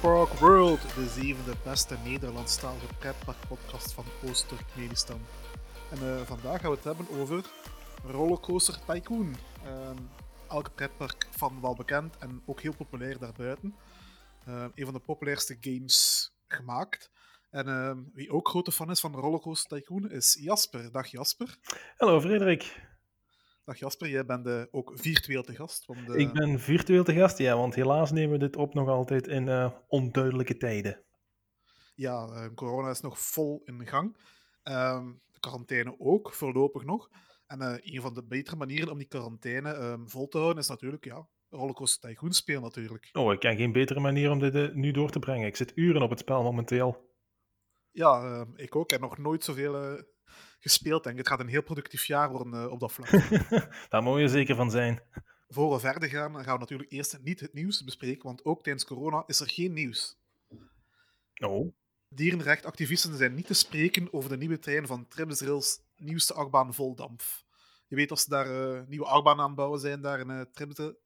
Park World, de zevende beste Nederlandstalige pretparkpodcast van Oost-Turkmenistan. En uh, vandaag gaan we het hebben over Rollercoaster Tycoon. Uh, elke pretpark van wel bekend en ook heel populair daarbuiten. Uh, een van de populairste games gemaakt. En ehm, wie ook grote fan is van Rollercoaster Tycoon is Jasper. Dag Jasper. Hallo Frederik. Dag Jasper, jij bent uh, ook virtueel te gast. Want, uh... Ik ben virtueel te gast, ja, want helaas nemen we dit op nog altijd in uh, onduidelijke tijden. Ja, corona is nog vol in gang. Ehm, de quarantaine ook, voorlopig nog. En een van de betere manieren om die quarantaine um, vol te houden is natuurlijk ja, Rollercoaster Tycoon spelen natuurlijk. Oh, ik ken geen betere manier om dit nu door te brengen. Ik zit uren op het spel momenteel. Ja, ehm, ik ook. Heb nog nooit zoveel gespeeld, denk ik. Het gaat een heel productief jaar worden uh, op dat vlak. Daar moet je zeker van zijn. Voor we verder gaan, gaan we natuurlijk eerst niet het nieuws bespreken, want ook tijdens corona is er geen nieuws. Oh. Dierenrechtactivisten zijn niet te spreken over de nieuwe trein van Tripsdrills nieuwste achtbaan Voldamp. Je weet dat ze daar uh, nieuwe achtbaan aan bouwen zijn, daar in uh,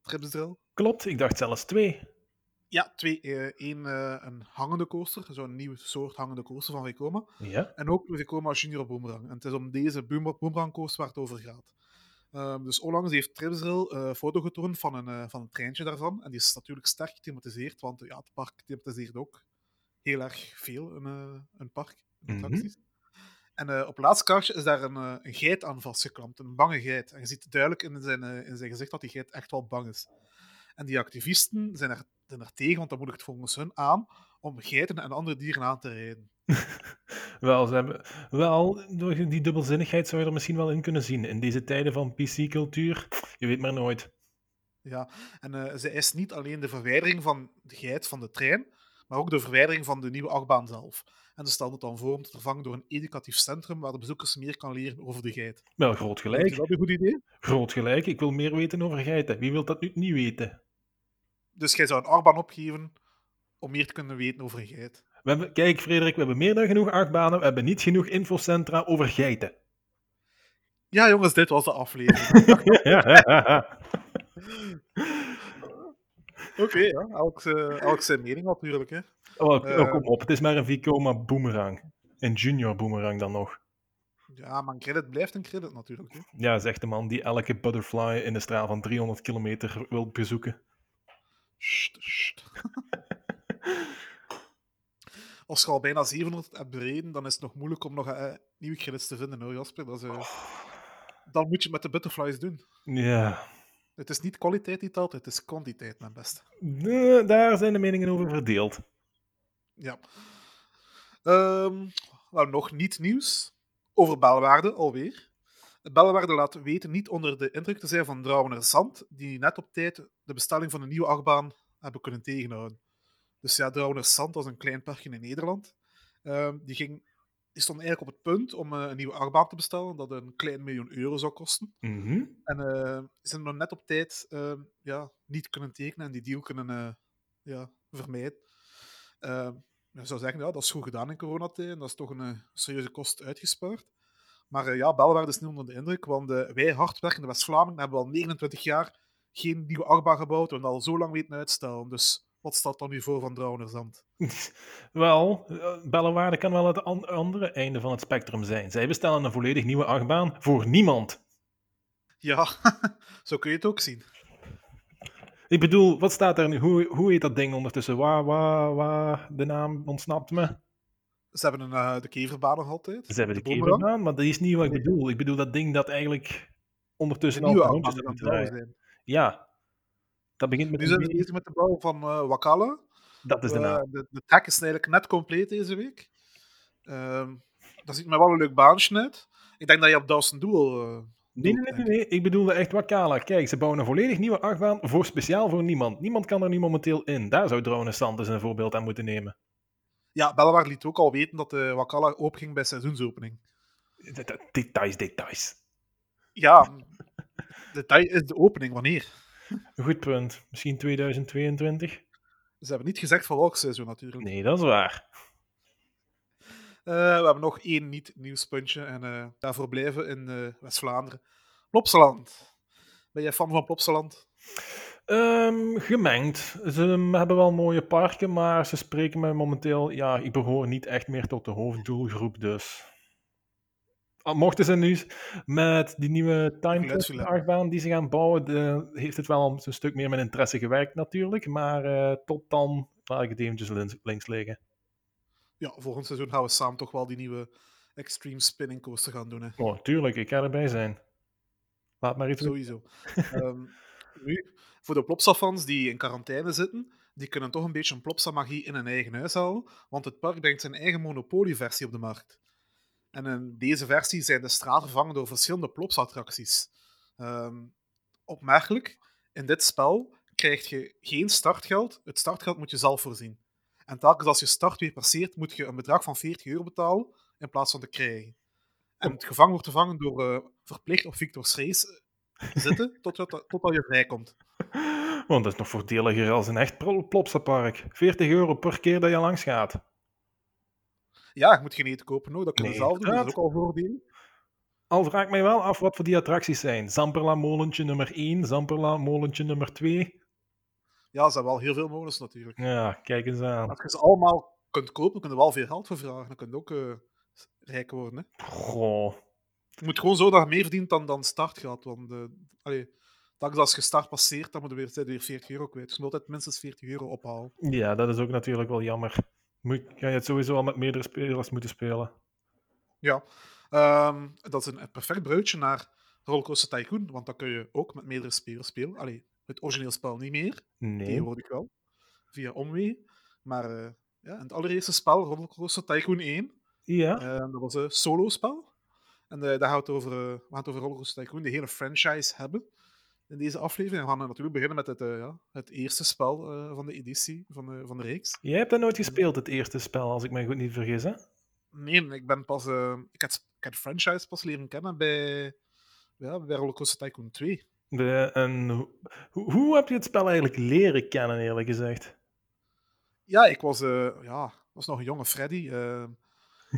Tripsdrill. Klopt, ik dacht zelfs twee. Ja, twee. Eén uh, een hangende coaster, zo'n nieuwe soort hangende coaster van Vekoma. Ja. En ook Vekoma Junior Boomerang. En het is om deze Boomerang coaster waar het over gaat. Uh, dus onlangs heeft Tripsrail een uh, foto getoond van een, uh, van een treintje daarvan. En die is natuurlijk sterk gethematiseerd, want ja, het park thematiseert ook heel erg veel een, een park, een attracties. Mm -hmm. En op het laatste kaartje is daar een, een geit aan vastgeklampt, een bange geit. En je ziet duidelijk in zijn, in zijn gezicht dat die geit echt wel bang is. En die activisten zijn er zijn er tegen, want dan moet ik het volgens hun aan om geiten en andere dieren aan te rijden. wel, ze hebben, wel, door die dubbelzinnigheid zou je er misschien wel in kunnen zien. In deze tijden van PC-cultuur, je weet maar nooit. Ja, en uh, ze eist niet alleen de verwijdering van de geit van de trein, maar ook de verwijdering van de nieuwe achtbaan zelf. En ze stelt het dan voor om te vervangen door een educatief centrum waar de bezoekers meer kan leren over de geit. Wel, groot gelijk. Is dat een goed idee? Groot gelijk. Ik wil meer weten over geiten. Wie wil dat nu niet weten? Dus jij zou een achtbaan opgeven om meer te kunnen weten over een geit. We hebben, kijk, Frederik, we hebben meer dan genoeg achtbanen. We hebben niet genoeg infocentra over geiten. Ja, jongens, dit was de aflevering. Oké, okay, ja. Elk, uh, elk zijn mening natuurlijk. Hè. Oh, uh, kom op, het is maar een Vicoma boomerang. Een junior boomerang dan nog. Ja, maar een credit blijft een credit natuurlijk. Hè. Ja, zegt de man die elke butterfly in de straal van 300 kilometer wil bezoeken. Als je al bijna 700 hebt bereden, dan is het nog moeilijk om nog uh, nieuwe credits te vinden, hoor, Jasper. Dat is, uh, Dan moet je met de butterflies doen. Ja. Het is niet kwaliteit die telt, het is kwantiteit, mijn beste. Nee, daar zijn de meningen over verdeeld. Ja. Um, nou, nog niet nieuws. Over belwaarde alweer. Bellewaarde laat weten niet onder de indruk te zijn van Drouwener Zand, die net op tijd de bestelling van een nieuwe achtbaan hebben kunnen tegenhouden. Dus ja, Drouwener Zand was een klein parkje in Nederland. Uh, die, ging, die stond eigenlijk op het punt om uh, een nieuwe achtbaan te bestellen, dat een klein miljoen euro zou kosten. Mm -hmm. En uh, ze zijn nog net op tijd ehm, ja, niet kunnen tekenen en die deal kunnen eh, ja, vermijden. Ehm, je zou zeggen, ja, dat is goed gedaan in coronatijd dat is toch een serieuze kost uitgespaard. Maar uh, ja, Belwaarde is niet onder de indruk, want uh, wij hardwerkende West-Vlamingen hebben al 29 jaar geen nieuwe achtbaan gebouwd en al zo lang weten uitstellen. Dus wat staat dan nu voor van Drouwenerzand? Wel, uh, Bellewaarde kan wel het an andere einde van het spectrum zijn. Zij bestellen een volledig nieuwe achtbaan voor niemand. Ja, zo kun je het ook zien. Ik bedoel, wat staat er nu? Hoe, hoe heet dat ding ondertussen? Waar, waar, waar, de naam ontsnapt me. Ze hebben een, uh, de keverbaan nog altijd. Ze hebben de, de keverbaan, maar dat is niet wat ik bedoel. Ik bedoel dat ding dat eigenlijk ondertussen al rondjes aan het draaien. Ja. Dat begint met nu zijn we bezig met de bouw van uh, Wakala. Dat is de naam. Uh, de, de tech is eigenlijk net compleet deze week. Uh, dat ziet me wel een leuk baantje uit. Ik denk dat je op Dawson Duel... Uh, nee, nee, nee, nee, ik bedoelde echt Wakala. Kijk, ze bouwen een volledig nieuwe achtbaan voor speciaal voor niemand. Niemand kan er nu momenteel in. Daar zou Drone Sanders een voorbeeld aan moeten nemen. Ja, Bellewaard liet ook al weten dat de Wakala openging bij seizoensopening. Details, details. Ja, detail is de opening. Wanneer? Goed punt. Misschien 2022? Ze hebben niet gezegd van welk seizoen natuurlijk. Nee, dat is waar. Uh, we hebben nog één niet-nieuwspuntje en uh, daarvoor blijven in uh, West-Vlaanderen. Plopsaland. Ben jij fan van Plopsaland? Ehm, gemengd. Ze hebben wel mooie parken, maar ze spreken me momenteel... Ja, ik behoor niet echt meer tot de hoofddoelgroep, dus... Al mochten ze nu met die nieuwe Time die ze gaan bouwen, de, heeft het wel een stuk meer mijn interesse gewerkt natuurlijk. Maar eh, tot dan laat ik het eventjes links, links liggen. Ja, volgend seizoen gaan we samen toch wel die nieuwe Extreme Spinning Coaster gaan doen. Hè. Oh, tuurlijk. Ik ga erbij zijn. Laat maar iets Sowieso. um, nu, voor de Plopsa-fans die in quarantaine zitten, die kunnen toch een beetje een Plopsa-magie in hun eigen huis halen, want het park brengt zijn eigen Monopoly-versie op de markt. En in deze versie zijn de straten vervangen door verschillende Plopsa-attracties. Um, opmerkelijk, in dit spel krijg je geen startgeld. Het startgeld moet je zelf voorzien. En telkens als je start weer passeert, moet je een bedrag van 40 euro betalen in plaats van te krijgen. En het gevangen wordt vervangen door uh, verplicht op Victor's Race zitten totdat, totdat je vrijkomt. Want dat is nog voordeliger als een echt plopsapark. 40 euro per keer dat je langs gaat. Ja, je moet geen eten kopen, hoor. dat kun je zelf doen. Dat is ook al voordeel. Al vraag ik mij wel af wat voor die attracties zijn. Zamperla molentje nummer 1, Zamperla molentje nummer 2. Ja, er zijn wel heel veel molens natuurlijk. Ja, kijk eens aan. Als je ze allemaal kunt kopen, kun je wel veel geld voor vragen. Dan kun je ook uh, rijk worden. Hè. Goh. Je moet gewoon zo dat je meer verdient dan, dan startgeld. Want uh, allee, als je start passeert, dan moet je weer, weer 40 euro kwijt. Dus je moet altijd minstens 40 euro ophalen. Ja, dat is ook natuurlijk wel jammer. Moet, ga je het sowieso al met meerdere spelers moeten spelen. Ja, um, dat is een, perfect bruidje naar Rollercoaster Tycoon, want dan kun je ook met meerdere spelers spelen. Allee, het origineel spel niet meer. Nee. Ik wel. Via Omwee. Maar uh, ja, het allereerste spel, Rollercoaster Tycoon 1, ja. Uh, dat was een solo-spel. En uh, daar gaat het over, we gaan het over Rollercoaster Tycoon, de hele franchise hebben in deze aflevering. We gaan natuurlijk beginnen met het, uh, ja, het eerste spel uh, van de editie, van de, van de reeks. Jij hebt dat nooit gespeeld, het eerste spel, als ik me goed niet vergis, hè? Nee, ik ben pas... Uh, ik, heb, ik heb de franchise pas leren kennen bij, ja, bij Rollercoaster Tycoon 2. De, en hoe, hoe heb je het spel eigenlijk leren kennen, eerlijk gezegd? Ja, ik was, ja, was nog een jonge Freddy.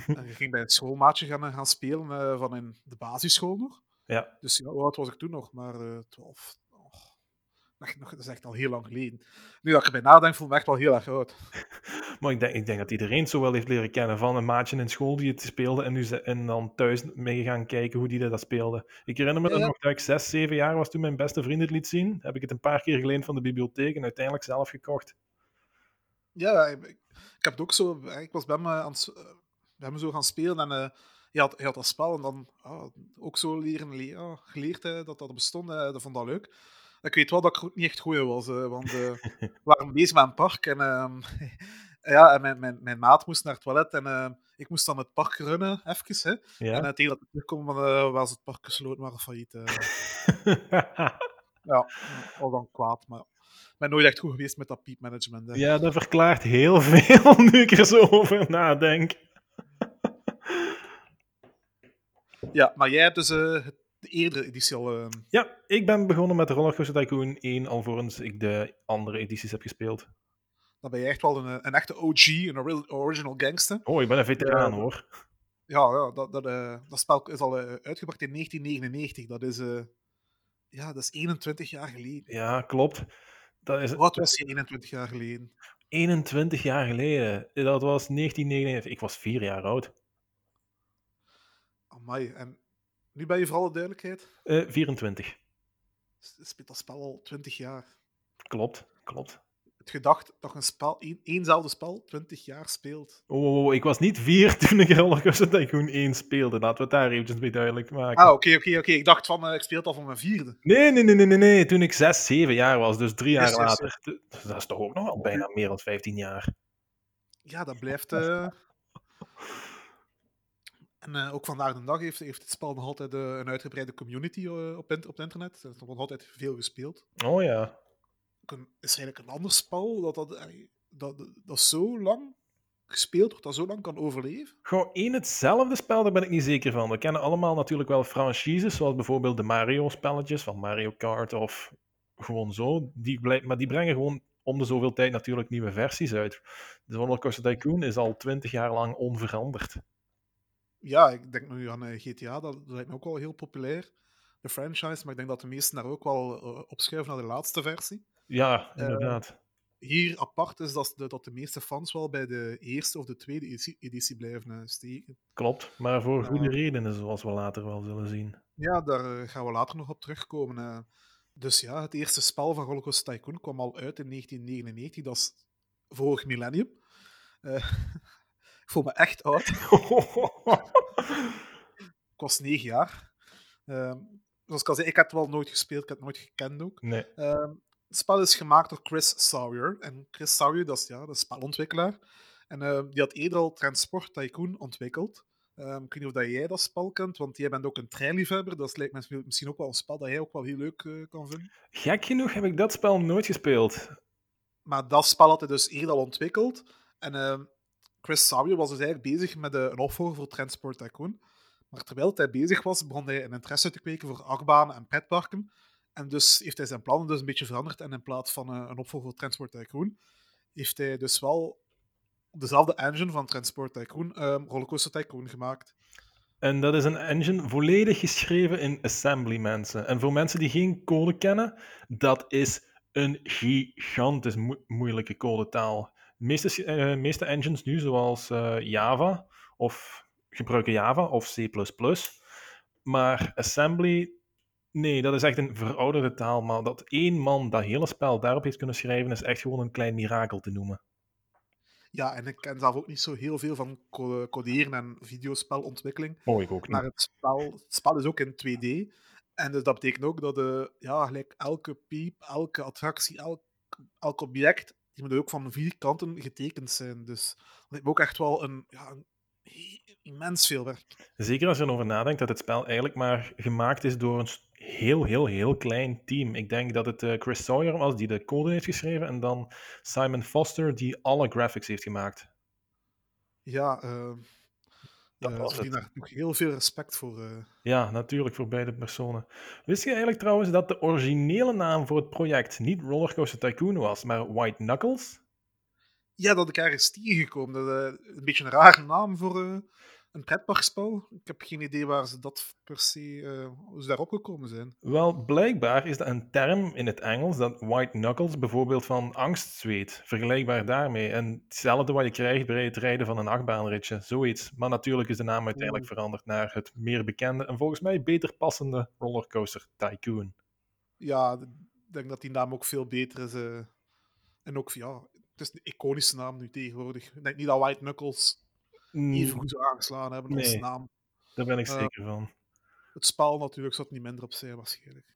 En ik ging bij het schoolmaatje gaan, gaan spelen van in de basisschool nog. Ja. Dus ja, hoe oud was ik toen nog? Maar uh, 12. Oh, dat is echt al heel lang geleden. Nu dat ik erbij nadenk, voel ik me echt wel heel erg oud. maar ik denk, ik denk dat iedereen zo wel heeft leren kennen van een maatje in school die het speelde en, nu, en dan thuis mee gaan kijken hoe die dat speelde. Ik herinner me ja. nog dat ik 6, 7 jaar was toen mijn beste vriend het liet zien. Heb ik het een paar keer geleend van de bibliotheek en uiteindelijk zelf gekocht. Ja, ik, ik heb het ook zo. Ik was bij me, aan het, bij me zo gaan spelen en. Uh, je had, je had dat spel en dan ah, ook zo leren, le ah, geleerd hè, dat dat bestond. Hè, dat vond dat leuk. Ik weet wel dat ik niet echt goed was, hè, want we waren bezig met een park en, uh, ja, en mijn, mijn, mijn, maat moest naar het toilet en ik moest dan het park runnen, even. Hè. Ja. En tegen dat ik was het park gesloten, maar failliet. ja, al dan kwaad, maar ik ben nooit echt goed geweest met dat piepmanagement. Hè. Ja, dat verklaart heel veel nu ik er zo over nadenk. Ja, maar jij hebt dus uh, de eerdere editie al... Uh... Ja, ik ben begonnen met Rollercoaster Tycoon 1, alvorens ik de andere edities heb gespeeld. Dan ben je echt wel een, een echte OG, een original gangster. Oh, ik ben een veteraan, hoor. Ja, ja dat, dat, dat spel is al uitgebracht in 1999. Dat is, ja, dat is 21 jaar geleden. Ja, klopt. Dat is... Wat was je 21 jaar geleden? 21 jaar geleden. Dat was 1999. Ik was vier jaar oud. Amai, en nu ben je voor alle duidelijkheid? Uh, 24. Speelt dat spel al 20 jaar. Klopt, klopt. Het gedacht dat een spel, één, éénzelfde spel 20 jaar speelt. Oh, ik was niet vier toen ik Rollercoaster Tycoon 1 speelde. Laten we het daar eventjes mee duidelijk maken. Ah, oké, oké, oké. Ik dacht van, uh, ik speel het al van mijn vierde. Nee, nee, nee, nee, nee, nee. Toen ik 6, 7 jaar was, dus drie jaar yes, later. Yes, yes. Dat is toch ook nog al bijna meer dan 15 jaar. Ja, dat blijft... Uh... En uh, ook vandaag de dag heeft, heeft het spel nog altijd uh, een uitgebreide community uh, op, op het internet. Er wordt altijd veel gespeeld. Oh ja. Een, is er eigenlijk een ander spel dat, dat, dat, dat zo lang gespeeld wordt, dat zo lang kan overleven? Gewoon één hetzelfde spel, daar ben ik niet zeker van. We kennen allemaal natuurlijk wel franchises, zoals bijvoorbeeld de Mario-spelletjes van Mario Kart of gewoon zo. Die, maar die brengen gewoon om de zoveel tijd natuurlijk nieuwe versies uit. De Rollercoaster Tycoon is al twintig jaar lang onveranderd ja, ik denk nu aan uh, GTA, dat, lijkt me ook wel heel populair, de franchise. Maar ik denk dat de meesten daar ook wel uh, opschuiven naar de laatste versie. Ja, Eh, inderdaad. hier apart is dat de, dat de meeste fans wel bij de eerste of de tweede editie, editie blijven eh, steken. Klopt, maar voor goede redenen, zoals we later wel zullen zien. Ja, daar eh, gaan we later nog op terugkomen. eh. Dus ja, het eerste spel van Rollercoaster Tycoon kwam al uit in 1999. Dat is vorig millennium. Eh, ik voel me echt oud. Ik was negen jaar. Ehm, zoals ik al zei, ik heb het wel nooit gespeeld, ik heb het nooit gekend ook. nee. Ehm, het spel is gemaakt door Chris Sawyer. En Chris Sawyer, dat is, ja, is spelontwikkelaar. En ehm, die had eerder al Transport Tycoon ontwikkeld. Ik weet niet of dat jij dat spel kent, want jij bent ook een treinliefhebber. Dat lijkt me misschien ook wel een spel dat jij ook wel heel leuk eh, kan vinden. Gek genoeg heb ik dat spel nooit gespeeld. Maar dat spel had hij dus eerder al ontwikkeld. En Chris Sawyer was dus eigenlijk bezig met eh, een opvolger voor Transport Tycoon. Maar terwijl hij bezig was, begon hij een interesse te kweken voor achtbanen en pretparken. En dus heeft hij zijn plannen dus een beetje veranderd. En in plaats van eh, een opvolger voor Transport Tycoon, heeft hij dus wel dezelfde engine van Transport Tycoon ehm Rollercoaster Tycoon gemaakt. En dat is een engine volledig geschreven in assembly, mensen. En voor mensen die geen code kennen, dat is een gigantisch moe- moeilijke codetaal. De meeste, eh, meeste engines nu, zoals eh, Java, of gebruiken Java of C++. Maar assembly, nee, dat is echt een verouderde taal. Maar dat één man dat hele spel daarop heeft kunnen schrijven, is echt gewoon een klein mirakel te noemen. Ja, en ik ken zelf ook niet zo heel veel van co- coderen en videospelontwikkeling. Oh, ik ook niet. Maar het spel, het spel is ook in 2D. En dus dat betekent ook dat de, ja, gelijk elke piep, elke attractie, elk, elk object, die moet ook van vier kanten getekend zijn. Dus dat me ook echt wel een, ja, een immens veel werk. Zeker als je erover nadenkt dat het spel eigenlijk maar gemaakt is door een heel, heel, heel klein team. Ik denk dat het eh, Chris Sawyer was die de code heeft geschreven en dan Simon Foster die alle graphics heeft gemaakt. Ja, eh Dat was verdienen het. daar nog heel veel respect voor. eh. Ja, natuurlijk voor beide personen. Wist je eigenlijk trouwens dat de originele naam voor het project niet Rollercoaster Tycoon was, maar White Knuckles? Ja, dat ik ergens tegengekomen. Dat, eh, een beetje een rare naam voor eh, een pretparkspel. Ik heb geen idee waar ze dat per se, eh, hoe ze daarop gekomen zijn. Wel, blijkbaar is dat een term in het Engels dat white knuckles bijvoorbeeld van angst zweet. Vergelijkbaar daarmee. En hetzelfde wat je krijgt bij het rijden van een achtbaanritje. Zoiets. Maar natuurlijk is de naam uiteindelijk Oeh. veranderd naar het meer bekende en volgens mij beter passende Rollercoaster Tycoon. Ja, ik denk dat die naam ook veel beter is. eh. en ook, ja, het is een iconische naam nu tegenwoordig. Ik denk niet dat White Knuckles even Mm, goed zou aangeslagen hebben als Nee. naam. daar ben ik Eh, zeker van. Het spel natuurlijk het niet minder op zijn, waarschijnlijk.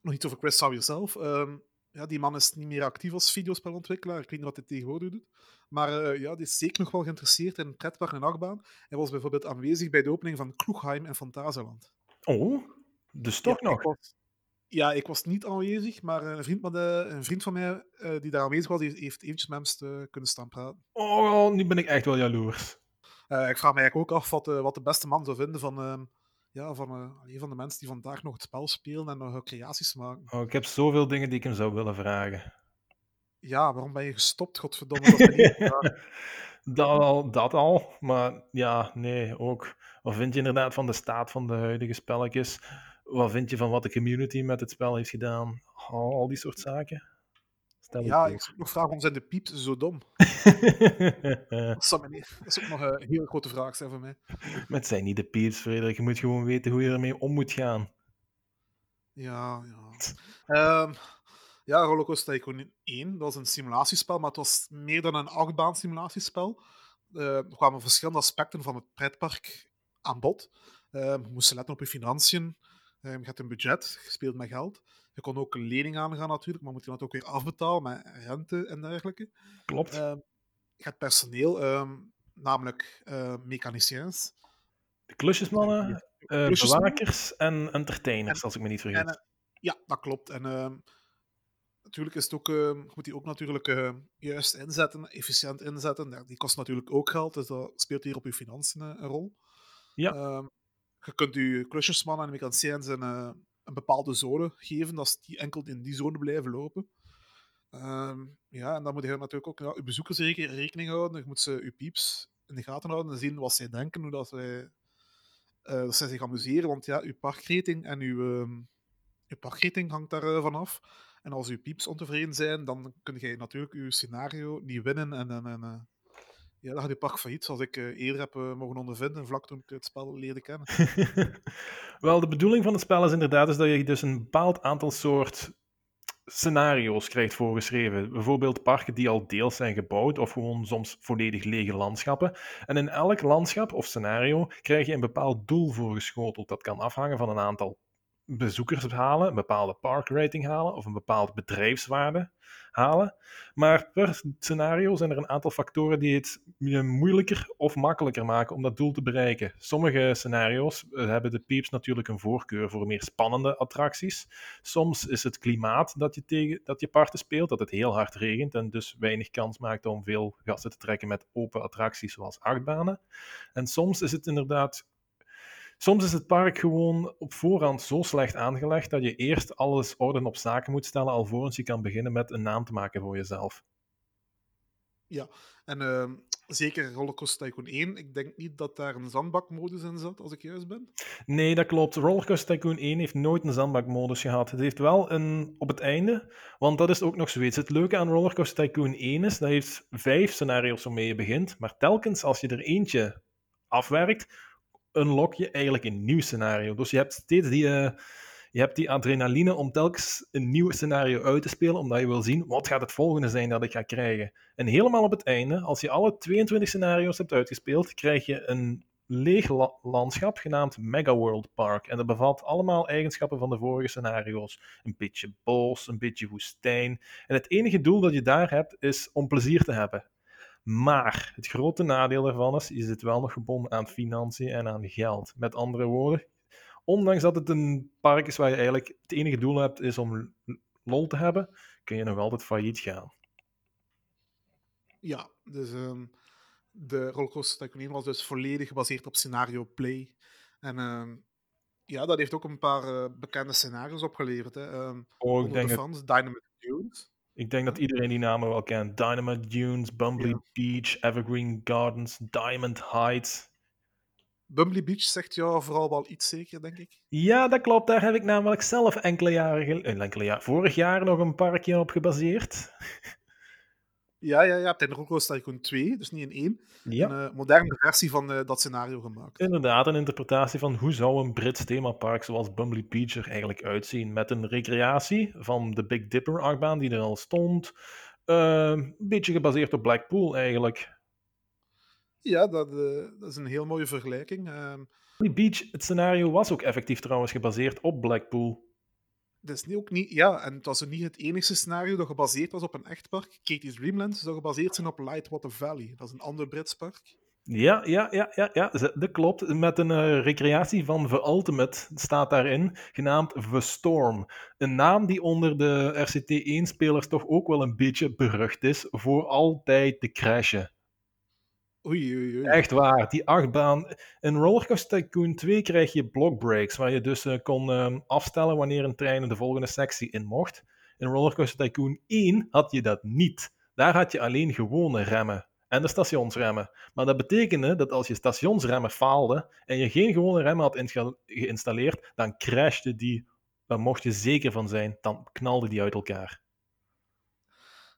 Nog iets over Chris Sawyer zelf. Ehm, ja, die man is niet meer actief als videospelontwikkelaar. Ik weet niet wat hij tegenwoordig doet. Maar eh, ja, die is zeker nog wel geïnteresseerd in pretpark en achtbaan. Hij was bijvoorbeeld aanwezig bij de opening van Kloegheim en Fantasyland. Oh, dus toch ja, nog. Ik was, ja, ik was niet aanwezig, maar een vriend, met de, een vriend van mij eh, die daar aanwezig was, die heeft eventjes met hem kunnen staan praten. Oh, nu ben ik echt wel jaloers. Eh, ik vraag me eigenlijk ook af wat, de- wat de beste man zou vinden van, ehm, ja, van, eh, van de mensen die vandaag nog het spel spelen en nog creaties maken. Oh, ik heb zoveel dingen die ik hem zou willen vragen. Ja, waarom ben je gestopt, godverdomme? Dat dat, al, dat al, maar ja, nee, ook. Wat vind je inderdaad van de staat van de huidige spelletjes? Wat vind je van wat de community met het spel heeft gedaan? Al, al die soort zaken. Stel ja, ik zou nog vragen, waarom zijn de pieps zo dom? Dat, zou mij niet- dat is ook nog een hele grote vraag zijn voor mij. Met zijn niet de peers, Frederik. Je moet gewoon weten hoe je ermee om moet gaan. Ja, ja. Ehm, ja, Rollercoaster Tycoon 1, dat was een simulatiespel, maar het was meer dan een achtbaan simulatiespel. Eh, er kwamen verschillende aspecten van het pretpark aan bod. Ehm, je moest letten op je financiën. Ehm, je had een budget, je speelt met geld. Je kon ook een lening aangaan natuurlijk, maar moet je dat ook weer afbetalen met rente en dergelijke. Klopt. Ehm, je hebt personeel, ehm, namelijk eh mechaniciens. De klusjesmannen, eh, Klusjesmannen. bewakers en entertainers, als ik me niet vergis. En, eh, ja, dat klopt. En ehm, natuurlijk is het ook, ehm, je moet die ook natuurlijk eh, juist inzetten, efficiënt inzetten. Ja, die kost natuurlijk ook geld, dus dat speelt hier op je financiën een rol. Ja. Ehm, je kunt je klusjesmannen en mechaniciens een, eh, een bepaalde zone geven, dat die enkel in die zone blijven lopen. Ehm, ja, en dan moet je natuurlijk ook ja, je bezoekers reken- rekening houden. Je moet ze, je pieps in de gaten houden en zien wat zij denken, hoe dat zij, eh, dat zij zich amuseren. Want ja, uw parkrating en uw, ehm, uw parkrating hangt daar eh, vanaf. En als je pieps ontevreden zijn, dan kun je natuurlijk je scenario niet winnen. En, en, en uh, ja, dan gaat je park failliet, zoals ik uh, eerder heb uh, mogen ondervinden, vlak toen ik het spel leerde kennen. Wel, de bedoeling van het spel is inderdaad is dat je dus een bepaald aantal soort scenario's krijgt voorgeschreven. Bijvoorbeeld parken die al deels zijn gebouwd of gewoon soms volledig lege landschappen. En in elk landschap of scenario krijg je een bepaald doel voorgeschoteld. Dat kan afhangen van een aantal bezoekers halen, een bepaalde parkrating halen of een bepaalde bedrijfswaarde halen. Maar per scenario zijn er een aantal factoren die het moeilijker of makkelijker maken om dat doel te bereiken. Sommige scenario's eh, hebben de pieps natuurlijk een voorkeur voor meer spannende attracties. Soms is het klimaat dat je, tegen, dat je parten speelt, dat het heel hard regent en dus weinig kans maakt om veel gasten te trekken met open attracties zoals achtbanen. En soms is het inderdaad Soms is het park gewoon op voorhand zo slecht aangelegd dat je eerst alles orde op zaken moet stellen alvorens je kan beginnen met een naam te maken voor jezelf. Ja, en uh, zeker Rollercoaster Tycoon 1. Ik denk niet dat daar een zandbakmodus in zat, als ik juist ben. Nee, dat klopt. Rollercoaster Tycoon 1 heeft nooit een zandbakmodus gehad. Het heeft wel een op het einde, want dat is ook nog zoiets. Het leuke aan Rollercoaster Tycoon 1 is, dat heeft vijf scenario's waarmee je begint, maar telkens als je er eentje afwerkt, unlock je eigenlijk een nieuw scenario. Dus je hebt steeds die, uh, je hebt die adrenaline om telkens een nieuw scenario uit te spelen, omdat je wil zien wat gaat het volgende zijn dat ik ga krijgen. En helemaal op het einde, als je alle 22 scenario's hebt uitgespeeld, krijg je een leeg landschap genaamd Mega World Park. En dat bevat allemaal eigenschappen van de vorige scenario's. Een beetje bos, een beetje woestijn. En het enige doel dat je daar hebt, is om plezier te hebben. Maar het grote nadeel daarvan is, je zit wel nog gebonden aan financiën en aan geld. Met andere woorden, ondanks dat het een park is waar je eigenlijk het enige doel hebt is om lol te hebben, kun je nog altijd failliet gaan. Ja, dus um, de Rollercoaster Tycoon 1 was dus volledig gebaseerd op scenario play. En um, ja, dat heeft ook een paar uh, bekende scenario's opgeleverd. Hè. Um, oh, ik denk de fans, het... Dynamite Dunes. Ik denk dat iedereen die namen wel kent. Dynamite Dunes, Bumbly Beach, Evergreen Gardens, Diamond Heights. Bumbly Beach zegt jou vooral wel iets zeker, denk ik. Ja, dat klopt. Daar heb ik namelijk zelf enkele jaren, geleden, enkele jaar vorig jaar nog een parkje op gebaseerd. Ja, ja, ja. hebt in Rollercoaster Tycoon 2, dus niet in 1, ja. een uh, moderne versie van uh, dat scenario gemaakt. Inderdaad, een interpretatie van hoe zou een Brits themapark zoals Bumbly Beach er eigenlijk uitzien. Met een recreatie van de Big Dipper achtbaan die er al stond. Uh, een beetje gebaseerd op Blackpool eigenlijk. Ja, dat, dat is een heel mooie vergelijking. Bumbly Beach, het scenario was ook effectief trouwens gebaseerd op Blackpool dat is ook niet, ja, en het was niet het enige scenario dat gebaseerd was op een echt park. Katie's Dreamland zou gebaseerd zijn op Lightwater Valley. Dat is een ander Brits park. Ja, ja, ja, ja, ja, dat klopt. Met een uh, recreatie van The Ultimate staat daarin, genaamd The Storm. Een naam die onder de RCT1-spelers toch ook wel een beetje berucht is voor altijd te crashen. Echt waar, die achtbaan. In Rollercoaster Tycoon 2 krijg je block breaks, waar je dus uh, kon uh, afstellen wanneer een trein de volgende sectie in mocht. In Rollercoaster Tycoon 1 had je dat niet. Daar had je alleen gewone remmen en de stationsremmen. Maar dat betekende dat als je stationsremmen faalde en je geen gewone remmen had geïnstalleerd, dan crashte die. Daar mocht je zeker van zijn. Dan knalde die uit elkaar.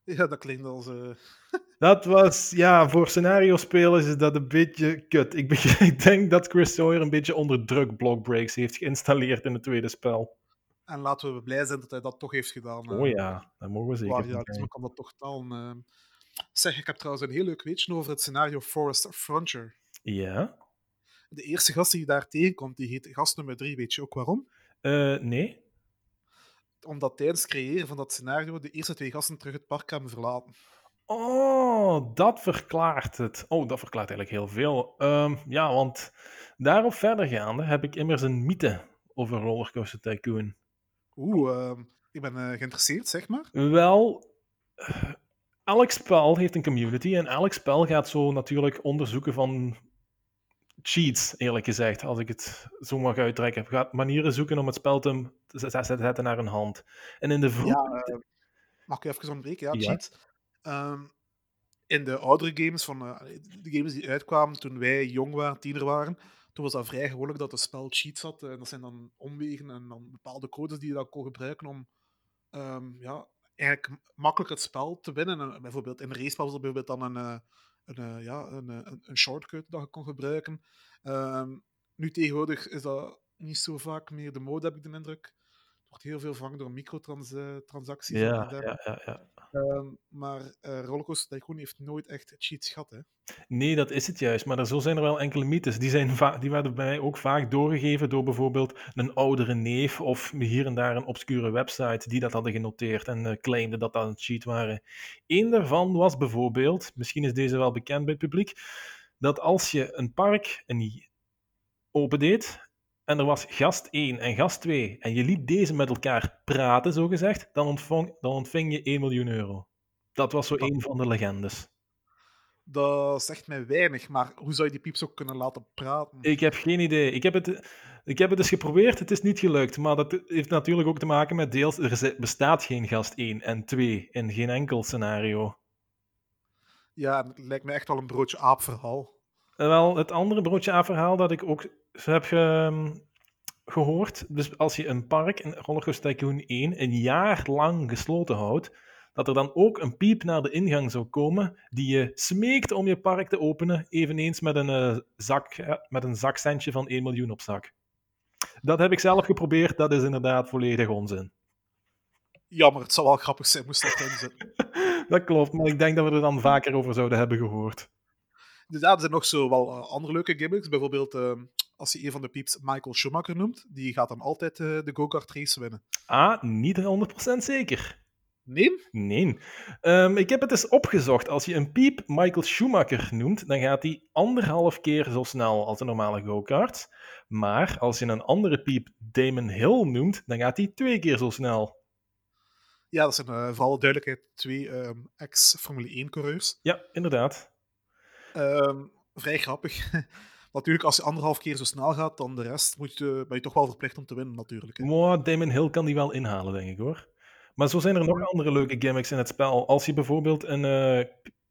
Ja, dat klinkt als. Uh... Dat was, ja, voor scenario-spelers is dat een beetje kut. Ik, ik, denk dat Chris Sawyer een beetje onder druk block breaks heeft geïnstalleerd in het tweede spel. En laten we blij zijn dat hij dat toch heeft gedaan. Oh ja, dat mogen we zeker. Ja, dus kan dat toch dan. Uh... Zeg, ik heb trouwens een heel leuk weetje over het scenario Forest Frontier. Ja. De eerste gast die je daar tegenkomt, die heet gast nummer drie. Weet je ook waarom? Nee omdat tijdens het creëren van dat scenario de eerste twee gasten terug het park hebben verlaten. Oh, dat verklaart het. Oh, dat verklaart eigenlijk heel veel. Um, ja, want daarop verder gaande heb ik immers een mythe over Rollercoaster Tycoon. Oeh, uh, ik ben uh, geïnteresseerd, zeg maar. Wel, elk spel heeft een community en elk spel gaat zo natuurlijk onderzoeken van cheats, eerlijk gezegd, als ik het zo mag uittrekken. Gaat manieren zoeken om het spel te, zetten naar een hand. En in de vroege... Ja, uh, mag ik even ontbreken? Ja, ja. cheats. Um, in de oudere games, van, uh, de games die uitkwamen toen wij jong waren, tiener waren, toen was dat vrij gewoonlijk dat het spel cheats had. En dat zijn dan omwegen en dan bepaalde codes die je dan kon gebruiken om ehm, ja, eigenlijk makkelijk het spel te winnen. En bijvoorbeeld in een race was bijvoorbeeld dan een, eh, een, eh, ja, een, eh, een, een shortcut dat je kon gebruiken. Ehm, nu tegenwoordig is dat niet zo vaak meer de mode, heb ik de indruk. Wordt heel veel vervangen door microtransacties. Ja, ja, ja, ja. Ehm, maar eh Rollercoaster Tycoon heeft nooit echt cheats gehad. Hè. Nee, dat is het juist. Maar er, zo zijn er wel enkele mythes. Die, zijn die werden bij mij ook vaak doorgegeven door bijvoorbeeld een oudere neef of hier en daar een obscure website die dat hadden genoteerd en eh, claimde dat dat een cheat waren. Eén daarvan was bijvoorbeeld, misschien is deze wel bekend bij het publiek, dat als je een park een opendeed en er was gast 1 en gast 2 en je liet deze met elkaar praten, zogezegd, dan, ontvang, dan ontving je 1 miljoen euro. Dat was zo Dat een van de legendes. Dat zegt mij weinig, maar hoe zou je die pieps ook kunnen laten praten? Ik heb geen idee. Ik heb, het, ik heb het eens geprobeerd, het is niet gelukt. Maar dat heeft natuurlijk ook te maken met deels, er bestaat geen gast 1 en 2 in geen enkel scenario. Ja, het lijkt me echt wel een broodje aap verhaal. Wel, het andere broodje A-verhaal dat ik ook heb ge- gehoord. Dus als je een park, een Rollercoaster Tycoon 1, een jaar lang gesloten houdt, dat er dan ook een piep naar de ingang zou komen die je smeekt om je park te openen, eveneens met een, eh, zak, eh, met een zakcentje van 1 miljoen op zak. Dat heb ik zelf geprobeerd, dat is inderdaad volledig onzin. Jammer, het zou wel grappig zijn moest dat erin zitten. Dat klopt, maar ik denk dat we er dan vaker over zouden hebben gehoord. Dus ja, er zijn nog zo wel eh, andere leuke gimmicks. Bijvoorbeeld, eh, als je een van de pieps Michael Schumacher noemt, die gaat dan altijd eh, de go-kart race winnen. Ah, niet 100% zeker. Nee? Nee. Ehm, ik heb het eens opgezocht. Als je een piep Michael Schumacher noemt, dan gaat hij anderhalf keer zo snel als een normale go-kart. Maar als je een andere piep Damon Hill noemt, dan gaat hij twee keer zo snel. Ja, dat zijn eh, voor alle duidelijkheid twee ehm, ex-Formule 1-coureurs. Ja, inderdaad. Ehm, vrij grappig. natuurlijk, als je anderhalf keer zo snel gaat dan de rest, moet je, ben je toch wel verplicht om te winnen, natuurlijk. hè. Damon Hill kan die wel inhalen, denk ik hoor. Maar zo zijn er nog andere leuke gimmicks in het spel. Als je bijvoorbeeld een, eh,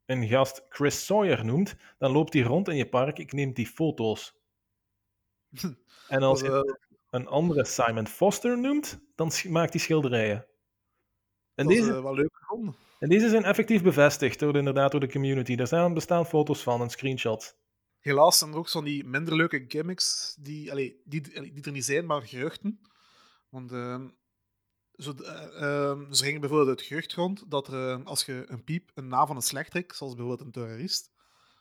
een gast Chris Sawyer noemt, dan loopt hij rond in je park, ik neem die foto's. En als je eh, een andere Simon Foster noemt, dan maakt hij schilderijen. En dat is deze, eh, wel leuk gevonden. en deze zijn effectief bevestigd door de, inderdaad door de community. Er staan, bestaan foto's van en screenshots. Helaas zijn er ook van die minder leuke gimmicks die, allee, die, allee, die er niet zijn, maar geruchten. Want ehm, zo, eh, ehm, ze gingen bijvoorbeeld het gerucht rond dat er, eh, als je een piep een naam van een slechterik, zoals bijvoorbeeld een terrorist,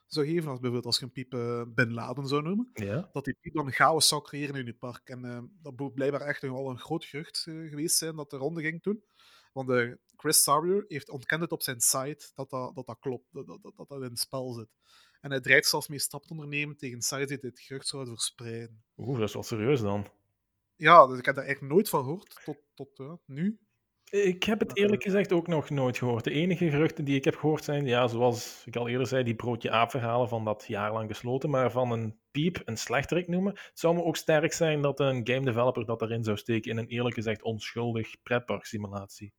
zou geven, als bijvoorbeeld als je een piep eh, Bin Laden zou noemen, Ja. dat die piep dan een chaos zou creëren in je park. En dat moet blijkbaar echt wel een groot gerucht eh, geweest zijn dat de ronde ging toen. Want Chris Sawyer heeft ontkend het op zijn site dat dat, dat, dat klopt, dat dat, dat dat in het spel zit. En hij dreigt zelfs mee stappen te ondernemen tegen sites die dit gerucht zouden verspreiden. Oeh, dat is wel serieus dan. Ja, dus ik heb daar eigenlijk nooit van gehoord, tot, tot ja, nu. Ik heb het eerlijk gezegd ook nog nooit gehoord. De enige geruchten die ik heb gehoord zijn, ja, zoals ik al eerder zei, die broodje aap-verhalen van dat jaarlang gesloten. Maar van een piep, een slechterik noemen. Het zou me ook sterk zijn dat een game developer dat erin zou steken in een eerlijk gezegd onschuldig pretpark simulatie.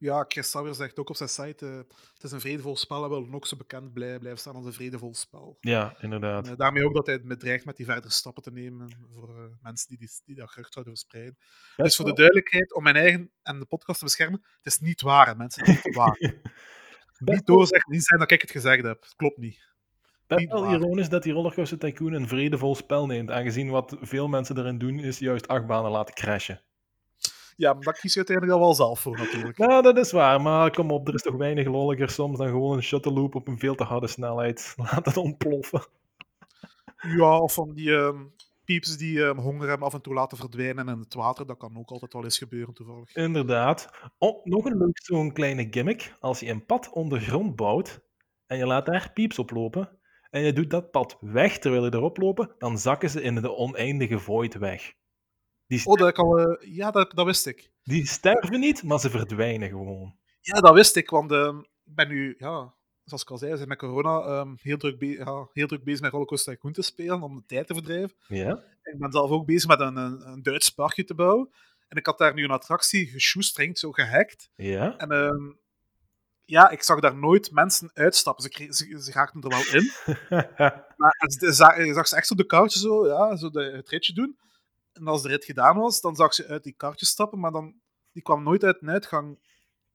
Ja, Chris Sawyer zegt ook op zijn site, eh, het is een vredevol spel en wil nog zo bekend blij blijven staan als een vredevol spel. Ja, inderdaad. En, eh, daarmee ook dat hij het dreigt met die verdere stappen te nemen voor eh, mensen die, die, die dat gerucht zouden verspreiden. Dus voor de duidelijkheid, om mijn eigen en de podcast te beschermen, het is niet waar, hè, mensen. Het is niet waar. Niet doorzeggen, niet zijn dat ik het gezegd heb. Het klopt niet. Best niet wel waar. ironisch dat die Rollercoaster Tycoon een vredevol spel neemt, aangezien wat veel mensen erin doen is juist achtbanen laten crashen. Ja, maar dat kies je uiteindelijk al wel zelf voor, natuurlijk. Nou, dat is waar, maar kom op, er is toch weinig lolliger soms dan gewoon een shuttle loop op een veel te harde snelheid. Laat het ontploffen. Ja, of van die ehm, pieps die ehm, honger hebben af en toe laten verdwijnen in het water. Dat kan ook altijd wel eens gebeuren, toevallig. Inderdaad. Oh, nog een leuk zo'n kleine gimmick. Als je een pad ondergrond bouwt en je laat daar pieps op lopen en je doet dat pad weg terwijl je erop lopen, dan zakken ze in de oneindige void weg. Die, Oh, dat al, eh, ja, dat, dat wist ik. die sterven niet, maar ze verdwijnen gewoon. Ja, dat wist ik, want ehm, ik ben nu, ja, zoals ik al zei, we zijn met corona ehm, heel, druk ja, heel druk bezig met Rollercoaster Tycoon te spelen om de tijd te verdrijven. Ja? Ik ben zelf ook bezig met een, een, een Duits parkje te bouwen. En ik had daar nu een attractie geshoestringd, zo gehackt. Ja? En ehm, ja, ik zag daar nooit mensen uitstappen. Ze, ze, ze raakten er wel in. Maar je zag, je zag ze echt op de kaartje zo, ja, zo de, het ritje doen. En als de rit gedaan was, dan zag ze uit die kaartje stappen, maar dan die kwam nooit uit een uitgang.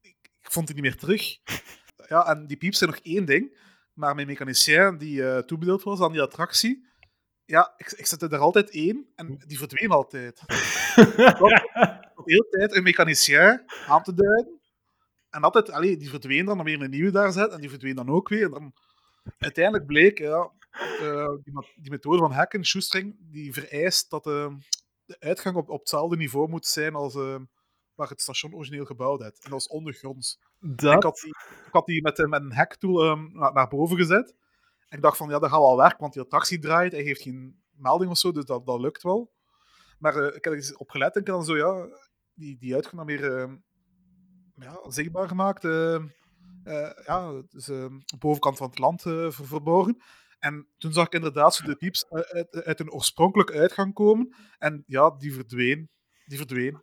Ik, ik vond die niet meer terug. Ja, en die pieps zijn nog één ding. Maar mijn mechanicien die eh, toebedeeld was aan die attractie, ja, ik, ik zette er altijd één en die verdween altijd. De hele tijd een mechanicien aan te duiden. En altijd, allee, die verdween dan, dan weer een nieuwe daar zet en die verdween dan ook weer. Dan uiteindelijk bleek, ja, uh, die, die, methode van hacken, shoestring, die vereist dat uh, de uitgang op, op hetzelfde niveau moet zijn als uh, waar het station origineel gebouwd is. En dat is ondergronds. Dat... Ik, had die, ik had die met, met een hacktool um, naar, naar, boven gezet. En ik dacht van, ja, dat gaat wel werken, want die attractie draait. Hij heeft geen melding of zo, dus dat, dat lukt wel. Maar ik heb er op gelet en ik dan zo, ja, die, die uitgang dan weer ehm, ja, zichtbaar gemaakt. Uh, ja, dus, de bovenkant van het land verborgen. En toen zag ik inderdaad zo de pieps uit, uit, een oorspronkelijke uitgang komen. En ja, die verdween. Die verdween.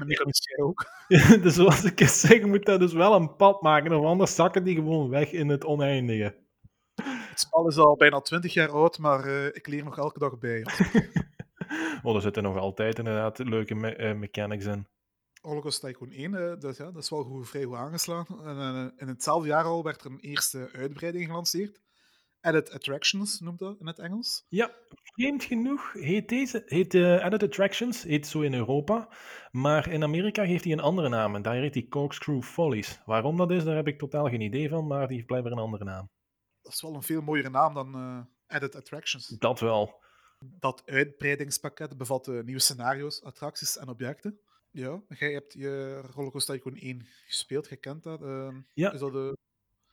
En die kan ook. Ja, dus zoals ik het zeg, moet dat dus wel een pad maken. Of anders zakken die gewoon weg in het oneindige. Het spel is al bijna 20 jaar oud, maar ik leer nog elke dag bij. oh, er zitten nog altijd inderdaad leuke me mechanics in. Holocaust Tycoon 1, uh, dat, ja, dat is wel goed, vrij goed aangeslagen. En, in hetzelfde jaar al werd er een eerste uitbreiding gelanceerd. Edit Attractions noemt dat in het Engels. Ja, vreemd genoeg heet deze, heet, uh, Edit Attractions, heet zo in Europa. Maar in Amerika heeft hij een andere naam en daar heet hij Corkscrew Follies. Waarom dat is, daar heb ik totaal geen idee van, maar die heeft blijkbaar een andere naam. Dat is wel een veel mooiere naam dan Edit Attractions. Dat wel. Dat uitbreidingspakket bevat nieuwe scenario's, attracties en objecten. Ja, jij hebt je Rollercoaster Tycoon 1 gespeeld, je kent dat. Uh, ja. Is dat de...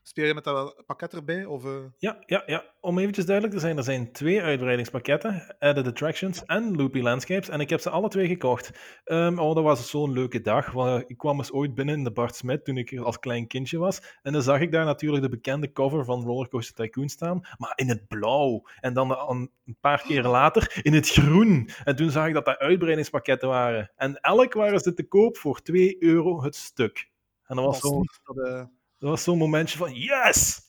Speel je met dat pakket erbij? Of, uh... ja, ja, ja, om eventjes duidelijk te zijn, er zijn twee uitbreidingspakketten, Added Attractions en Loopy Landscapes, en ik heb ze alle twee gekocht. Um, oh, dat was zo'n leuke dag, want ik kwam eens ooit binnen in de Bart Smit toen ik als klein kindje was, en dan zag ik daar natuurlijk de bekende cover van Rollercoaster Tycoon staan, maar in het blauw. En dan een paar keer later in het groen. En toen zag ik dat dat uitbreidingspakketten waren. En elk waren ze te koop voor 2 euro het stuk. En dat was, zo... Dat was zo'n momentje van yes!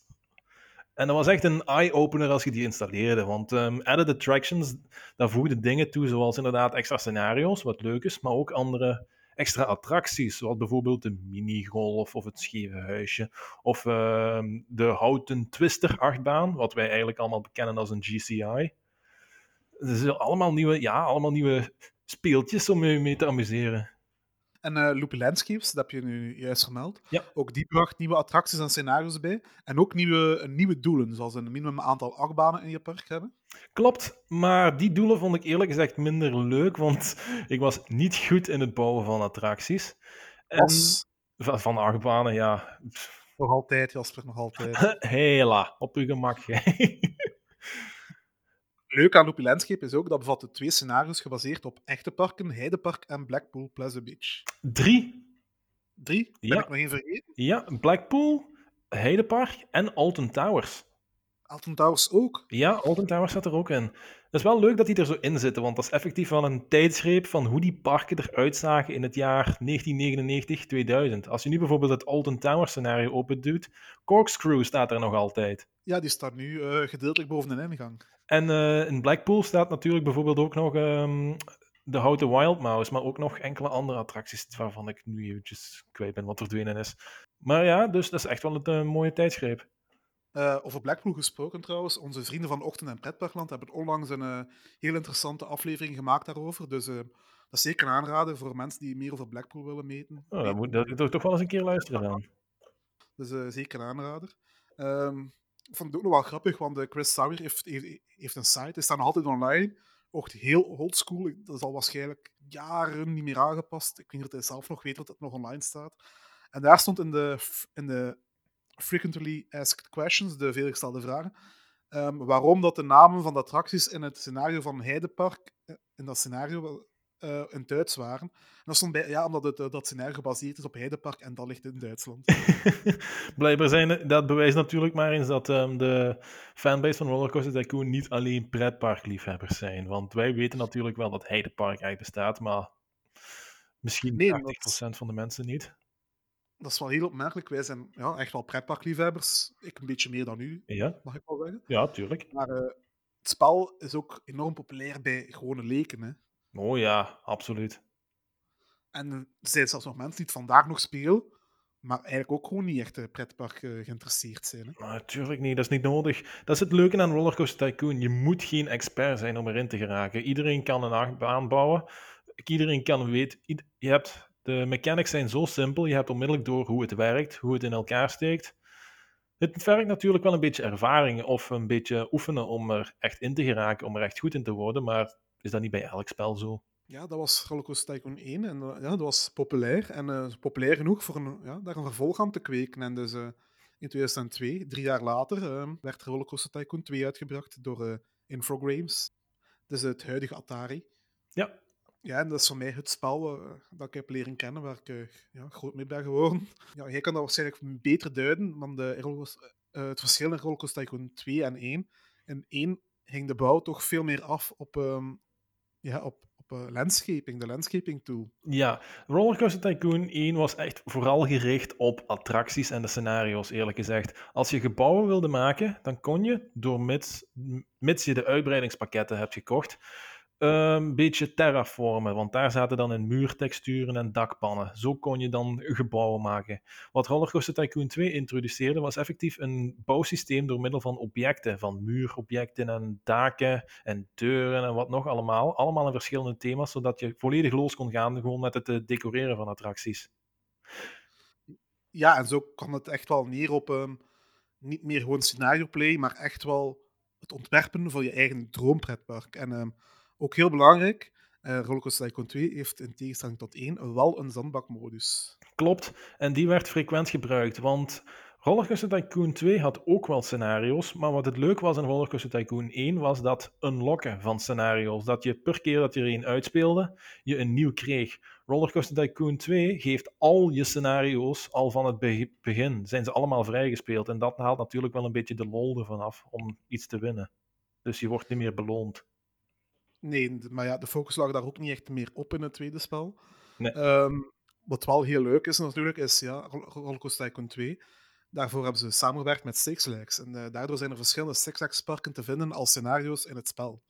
En dat was echt een eye-opener als je die installeerde. Want Added Attractions, daar voegde dingen toe, zoals inderdaad extra scenario's, wat leuk is, maar ook andere extra attracties, zoals bijvoorbeeld de minigolf of het scheve huisje, of uh, de houten twister achtbaan, wat wij eigenlijk allemaal bekennen als een GCI. Dus allemaal nieuwe, ja, allemaal nieuwe speeltjes om je mee te amuseren. En uh, Loopy Landscapes, dat heb je nu juist gemeld. Ja. Ook die bracht nieuwe attracties en scenario's bij. En ook nieuwe, nieuwe doelen, zoals een minimum aantal achtbanen in je park hebben. Klopt, maar die doelen vond ik eerlijk gezegd minder leuk, want ik was niet goed in het bouwen van attracties. En van achtbanen, ja. Nog altijd, Jasper, nog altijd. Hela, op uw gemak. leuk aan Loopy Landscape is ook dat bevatte twee scenario's gebaseerd op echte parken, Heidepark en Blackpool Pleasant Beach. Drie. Drie? Ben ja. ik nog één vergeten? Ja, Blackpool, Heidepark en Alton Towers. Alton Towers ook? Ja, Alton Towers zat er ook in. Het is wel leuk dat die er zo in zitten, want dat is effectief wel een tijdsgreep van hoe die parken eruit zagen in het jaar 1999-2000. Als je nu bijvoorbeeld het Alton Towers scenario opendoet, Corkscrew staat er nog altijd. Ja, die staat nu uh, gedeeltelijk boven de ingang. En uh, in Blackpool staat natuurlijk bijvoorbeeld ook nog um, de houten Wild Mouse, maar ook nog enkele andere attracties waarvan ik nu eventjes kwijt ben wat verdwenen is. Maar ja, dus dat is echt wel een uh, mooie tijdsgreep. Uh, over Blackpool gesproken trouwens, onze vrienden van Ochtend en Pretparkland hebben onlangs een uh, heel interessante aflevering gemaakt daarover. Dus uh, dat is zeker een aanrader voor mensen die meer over Blackpool willen meten. Oh, dat moet dat, toch wel eens een keer luisteren dan. Dus zeker een aanrader. Um, ik vond het ook nog wel grappig, want Chris Sauer heeft, heeft, een site, hij staat nog altijd online. Ook heel oldschool, dat is al waarschijnlijk jaren niet meer aangepast. Ik weet niet of hij zelf nog weet dat het nog online staat. En daar stond in de, in de frequently asked questions, de veelgestelde vragen. Um, waarom dat de namen van de attracties in het scenario van Heidepark, in dat scenario, uh, in Duits waren. En dat stond bij, ja, omdat het, uh, dat scenario gebaseerd is op Heidepark en dat ligt in Duitsland. Blijkbaar zijn dat bewijst natuurlijk maar eens dat um, de fanbase van Rollercoaster Tycoon niet alleen pretparkliefhebbers zijn. Want wij weten natuurlijk wel dat Heidepark eigenlijk bestaat, maar misschien nee, 80% dat... van de mensen niet dat is wel heel opmerkelijk. Wij zijn ja, echt wel pretparkliefhebbers. Ik een beetje meer dan u, ja. mag ik wel zeggen. Ja, tuurlijk. Maar uh, het spel is ook enorm populair bij gewone leken. Hè. Oh ja, absoluut. En er zijn zelfs nog mensen die het vandaag nog spelen, maar eigenlijk ook gewoon niet echt een pretpark uh, geïnteresseerd zijn. Hè? Natuurlijk niet, dat is niet nodig. Dat is het leuke aan Rollercoaster Tycoon. Je moet geen expert zijn om erin te geraken. Iedereen kan een achtbaan bouwen. Iedereen kan weten. Je hebt, de mechanics zijn zo simpel. Je hebt onmiddellijk door hoe het werkt, hoe het in elkaar steekt. Het vergt natuurlijk wel een beetje ervaring of een beetje oefenen om er echt in te geraken, om er echt goed in te worden. Maar is dat niet bij elk spel zo? Ja, dat was Rollercoaster Tycoon 1 en uh, ja, dat was populair. En uh, populair genoeg voor een, ja, daar een vervolg aan te kweken. En dus uh, in 2002, drie jaar later, werd Rollercoaster Tycoon 2 uitgebracht door Infogrames. Dus het huidige Atari. Ja. Ja, en dat is voor mij het spel dat ik heb leren kennen, waar ik ja, groot mee ben geworden. Ja, jij kan dat waarschijnlijk beter duiden, want de, het verschil in Rollercoaster Tycoon 2 en 1. In 1 ging de bouw toch veel meer af op, um, ja, op uh, landscaping, de landscaping tool. Ja, Rollercoaster Tycoon 1 was echt vooral gericht op attracties en de scenario's, eerlijk gezegd. Als je gebouwen wilde maken, dan kon je, door mits, mits je de uitbreidingspakketten hebt gekocht, een beetje terraformen, want daar zaten dan in muurtexturen en dakpannen. Zo kon je dan gebouwen maken. Wat Rollercoaster Tycoon 2 introduceerde was effectief een bouwsysteem door middel van objecten, van muurobjecten en daken en deuren en wat nog allemaal. Allemaal in verschillende thema's, zodat je volledig los kon gaan gewoon met het eh, decoreren van attracties. Ja, en zo kwam het echt wel neer op um, niet meer gewoon scenario play, maar echt wel het ontwerpen van je eigen droompretpark. En um, ook heel belangrijk, uh, Rollercoaster Tycoon 2 heeft in tegenstelling tot 1 wel een zandbakmodus. Klopt, en die werd frequent gebruikt, want Rollercoaster Tycoon 2 had ook wel scenario's, maar wat het leuk was in Rollercoaster Tycoon 1 was dat unlocken van scenario's. Dat je per keer dat je er een uitspeelde, je een nieuw kreeg. Rollercoaster Tycoon 2 geeft al je scenario's al van het begin. Zijn ze allemaal vrijgespeeld en dat haalt natuurlijk wel een beetje de lol ervan af om iets te winnen. Dus je wordt niet meer beloond. Nee, maar ja, de focus lag daar ook niet echt meer op in het tweede spel. Nee. Ehm, wat wel heel leuk is natuurlijk, is ja, Rollercoaster Tycoon 2. Daarvoor hebben ze samengewerkt met Six Flags. En uh, daardoor zijn er verschillende Six Flags parken te vinden als scenario's in het spel.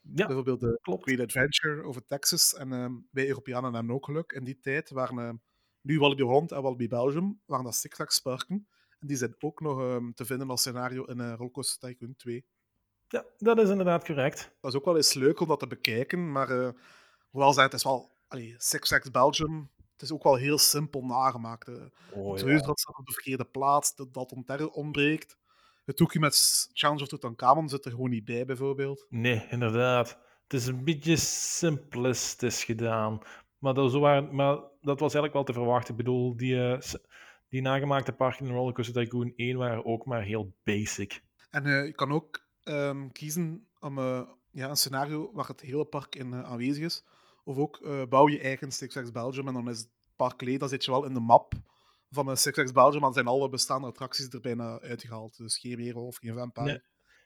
Ja, Bijvoorbeeld de klopt. Great Adventure over Texas. En uh, wij Europeanen hebben ook geluk. In die tijd waren uh, nu Walibi Holland en Walibi Belgium waren dat Six Flags parken. En die zijn ook nog um, te vinden als scenario in uh, Rollercoaster Tycoon 2. Ja, dat is inderdaad correct. Dat is ook wel eens leuk om dat te bekijken, maar uh, hoewel het is wel allee, Six Flags Belgium, het is ook wel heel simpel nagemaakt. Uh, oh, ja. dat staat op de verkeerde plaats, dat dat onter ontbreekt. Het hoekje met Challenge of Tutankhamon zit er gewoon niet bij, bijvoorbeeld. Nee, inderdaad. Het is een beetje simplistisch gedaan. Maar dat, waren, maar dat was eigenlijk wel te verwachten. Ik bedoel, die, uh, die nagemaakte parken in Rollercoaster Tycoon 1 waren ook maar heel basic. En je kan ook um, kiezen om uh, ja, een scenario waar het hele park in uh, aanwezig is. Of ook uh, bouw je eigen Six Flags Belgium en dan is het park leeg, dan zit je wel in de map van uh, Six Flags Belgium, maar zijn alle bestaande attracties er bijna uitgehaald. Dus geen Hero of geen Vampire. Nee.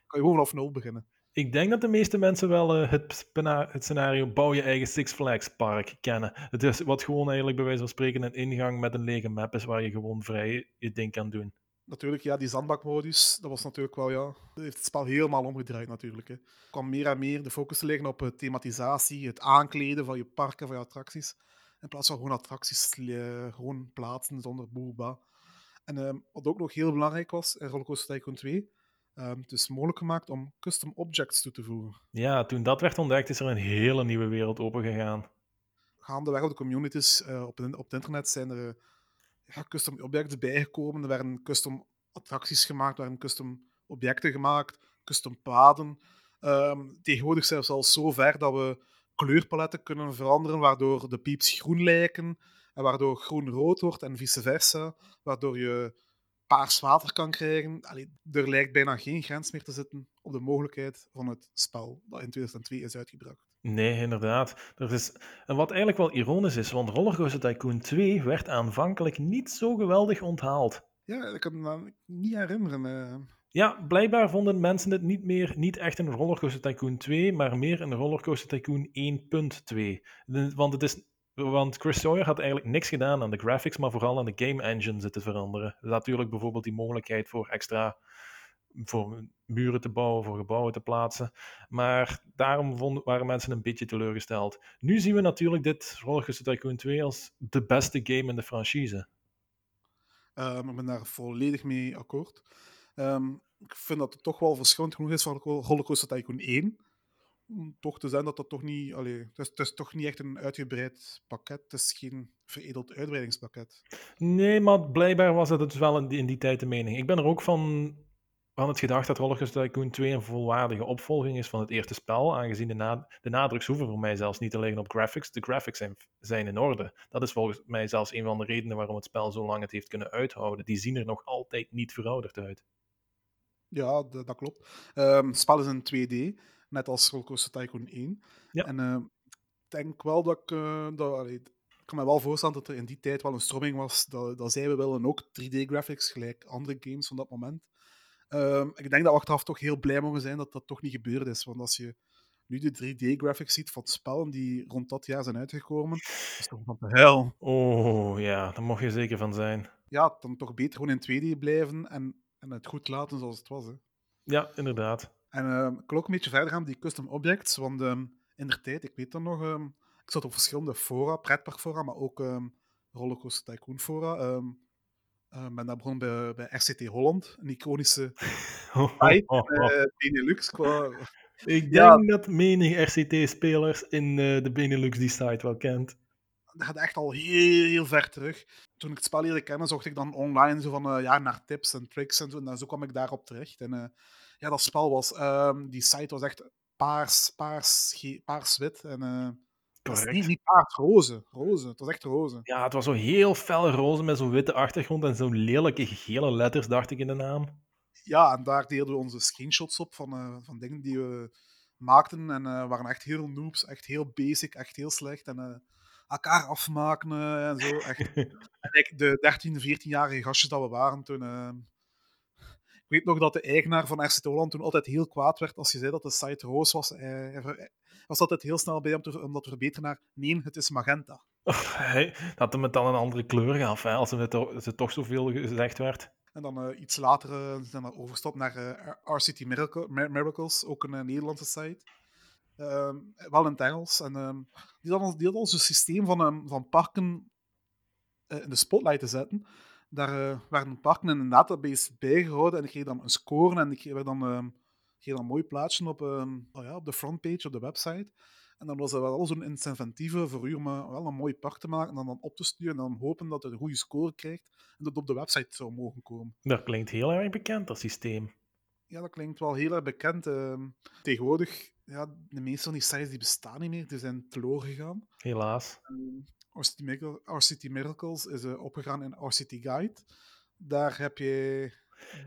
Kan je gewoon vanaf nul beginnen. Ik denk dat de meeste mensen wel het, het, scenario bouw je eigen Six Flags park kennen. Het is wat gewoon eigenlijk bij wijze van spreken een ingang met een lege map is waar je gewoon vrij je ding kan doen natuurlijk, ja, die zandbakmodus, dat was natuurlijk wel, ja, dat heeft het spel helemaal omgedraaid natuurlijk. Hè. Er kwam meer en meer de focus te liggen op thematisatie, het aankleden van je parken, van je attracties. In plaats van gewoon attracties gewoon plaatsen zonder boeba. En uh, wat ook nog heel belangrijk was in Rollercoaster Tycoon 2, uh, het is mogelijk gemaakt om custom objects toe te voegen. Ja, toen dat werd ontdekt, is er een hele nieuwe wereld opengegaan. Gaandeweg op de communities uh, op, op het internet zijn er ja, custom objecten bijgekomen. Er werden custom attracties gemaakt, er custom objecten gemaakt, custom paden. Um, tegenwoordig zelfs al zo ver dat we kleurpaletten kunnen veranderen, waardoor de pieps groen lijken en waardoor groen rood wordt en vice versa, waardoor je paars water kan krijgen. Allee, er lijkt bijna geen grens meer te zitten op de mogelijkheid van het spel dat in 2002 is uitgebracht. Nee, inderdaad. Er is, en wat eigenlijk wel ironisch is, want Rollercoaster Tycoon 2 werd aanvankelijk niet zo geweldig onthaald. Ja, ik kan me niet herinneren. Uh... Ja, blijkbaar vonden mensen het niet meer niet echt een Rollercoaster Tycoon 2, maar meer een Rollercoaster Tycoon 1.2. Want, het is, want Chris Sawyer had eigenlijk niks gedaan aan de graphics, maar vooral aan de game engine zitten veranderen. Natuurlijk bijvoorbeeld die mogelijkheid voor extra voor muren te bouwen, voor gebouwen te plaatsen. Maar daarom waren mensen een beetje teleurgesteld. Nu zien we natuurlijk dit Rollercoaster Tycoon 2 als de beste game in de franchise. Um, ik ben daar volledig mee akkoord. Um, ik vind dat het toch wel verschillend genoeg is van Rollercoaster Tycoon 1. Om toch te zijn dat dat toch niet... Allee, het, is, toch niet echt een uitgebreid pakket. Het is geen veredeld uitbreidingspakket. Nee, maar blijkbaar was het dus wel in die, in die tijd de mening. Ik ben er ook van van het gedacht dat Rollercoaster Tycoon 2 een volwaardige opvolging is van het eerste spel, aangezien de, na de nadruks hoeven voor mij zelfs niet te liggen op graphics. De graphics zijn, zijn in orde. Dat is volgens mij zelfs een van de redenen waarom het spel zo lang het heeft kunnen uithouden. Die zien er nog altijd niet verouderd uit. Ja, dat klopt. Um, het spel is in 2D, net als Rollercoaster Tycoon 1. Ja. En uh, ik denk wel dat ik... Uh, dat, allee, ik kan me wel voorstellen dat er in die tijd wel een stroming was dat, dat zij we willen ook 3D-graphics, gelijk andere games van dat moment. Um, ik denk dat we achteraf toch heel blij mogen zijn dat dat toch niet gebeurd is. Want als je nu de 3D-graphics ziet van spellen die rond dat jaar zijn uitgekomen, is toch van de hel. Oh ja, daar mocht je zeker van zijn. Ja, dan toch beter gewoon in 2D blijven en, en het goed laten zoals het was. Hè. Ja, inderdaad. En uh, ik wil ook een beetje verder gaan met die custom objects, want um, in der tijd, ik weet dan nog, um, ik zat op verschillende fora, pretparkfora, maar ook Rollercoaster Tycoon fora. Uh, ben daar begonnen bij, bij RCT Holland, een iconische site, oh, uh, Benelux. Qua... Ik denk dat menig RCT-spelers in uh, de Benelux die site wel kent. Dat gaat echt al heel, heel ver terug. Toen ik het spel leerde kennen, zocht ik dan online zo van, ja, naar tips en tricks en zo. En zo kwam ik daarop terecht. En ja, dat spel was, um, die site was echt paars, paars, paars-wit. En Correct. Niet, niet paars, roze. roze. Het was echt roze. Ja, het was zo heel fel roze met zo'n witte achtergrond en zo'n lelijke gele letters, dacht ik in de naam. Ja, en daar deelden we onze screenshots op van, uh, van dingen die we maakten. En uh, waren echt heel noobs, echt heel basic, echt heel slecht. En uh, elkaar afmaken en zo. Echt. en de 13, 14-jarige gastjes dat we waren toen. Ik weet nog dat de eigenaar van RCT Holland toen altijd heel kwaad werd als je zei dat de site roos was. Hij, was altijd heel snel bij om, te, om dat te verbeteren naar nee, het is magenta. Oh, hey, dat hem het dan een andere kleur gaf, hè, als het, als het toch zoveel gezegd werd. En dan uh, iets later uh, zijn we overgestapt naar uh, RCT Miracle, Miracles, ook een Nederlandse site. Ehm, wel in het Engels. En ehm, die hadden die had ons een systeem van, um, van parken in de spotlight te zetten. Daar werden parken in een database bijgehouden en ik kreeg dan een score en ik kreeg dan je dan mooi plaatsen op, uh, oh ja, op de frontpage, op de website. En dan was er wel zo'n incentieve voor u om uh, wel een mooi pak te maken en dan, dan op te sturen en dan hopen dat het een goede score krijgt en dat op de website zou mogen komen. Dat klinkt heel erg bekend, dat systeem. Ja, dat klinkt wel heel erg bekend. Uh, tegenwoordig, ja, de meeste van die sites die bestaan niet meer, die zijn teloor gegaan. Helaas. RCT, Miracles is uh, opgegaan in RCT Guide. Daar heb je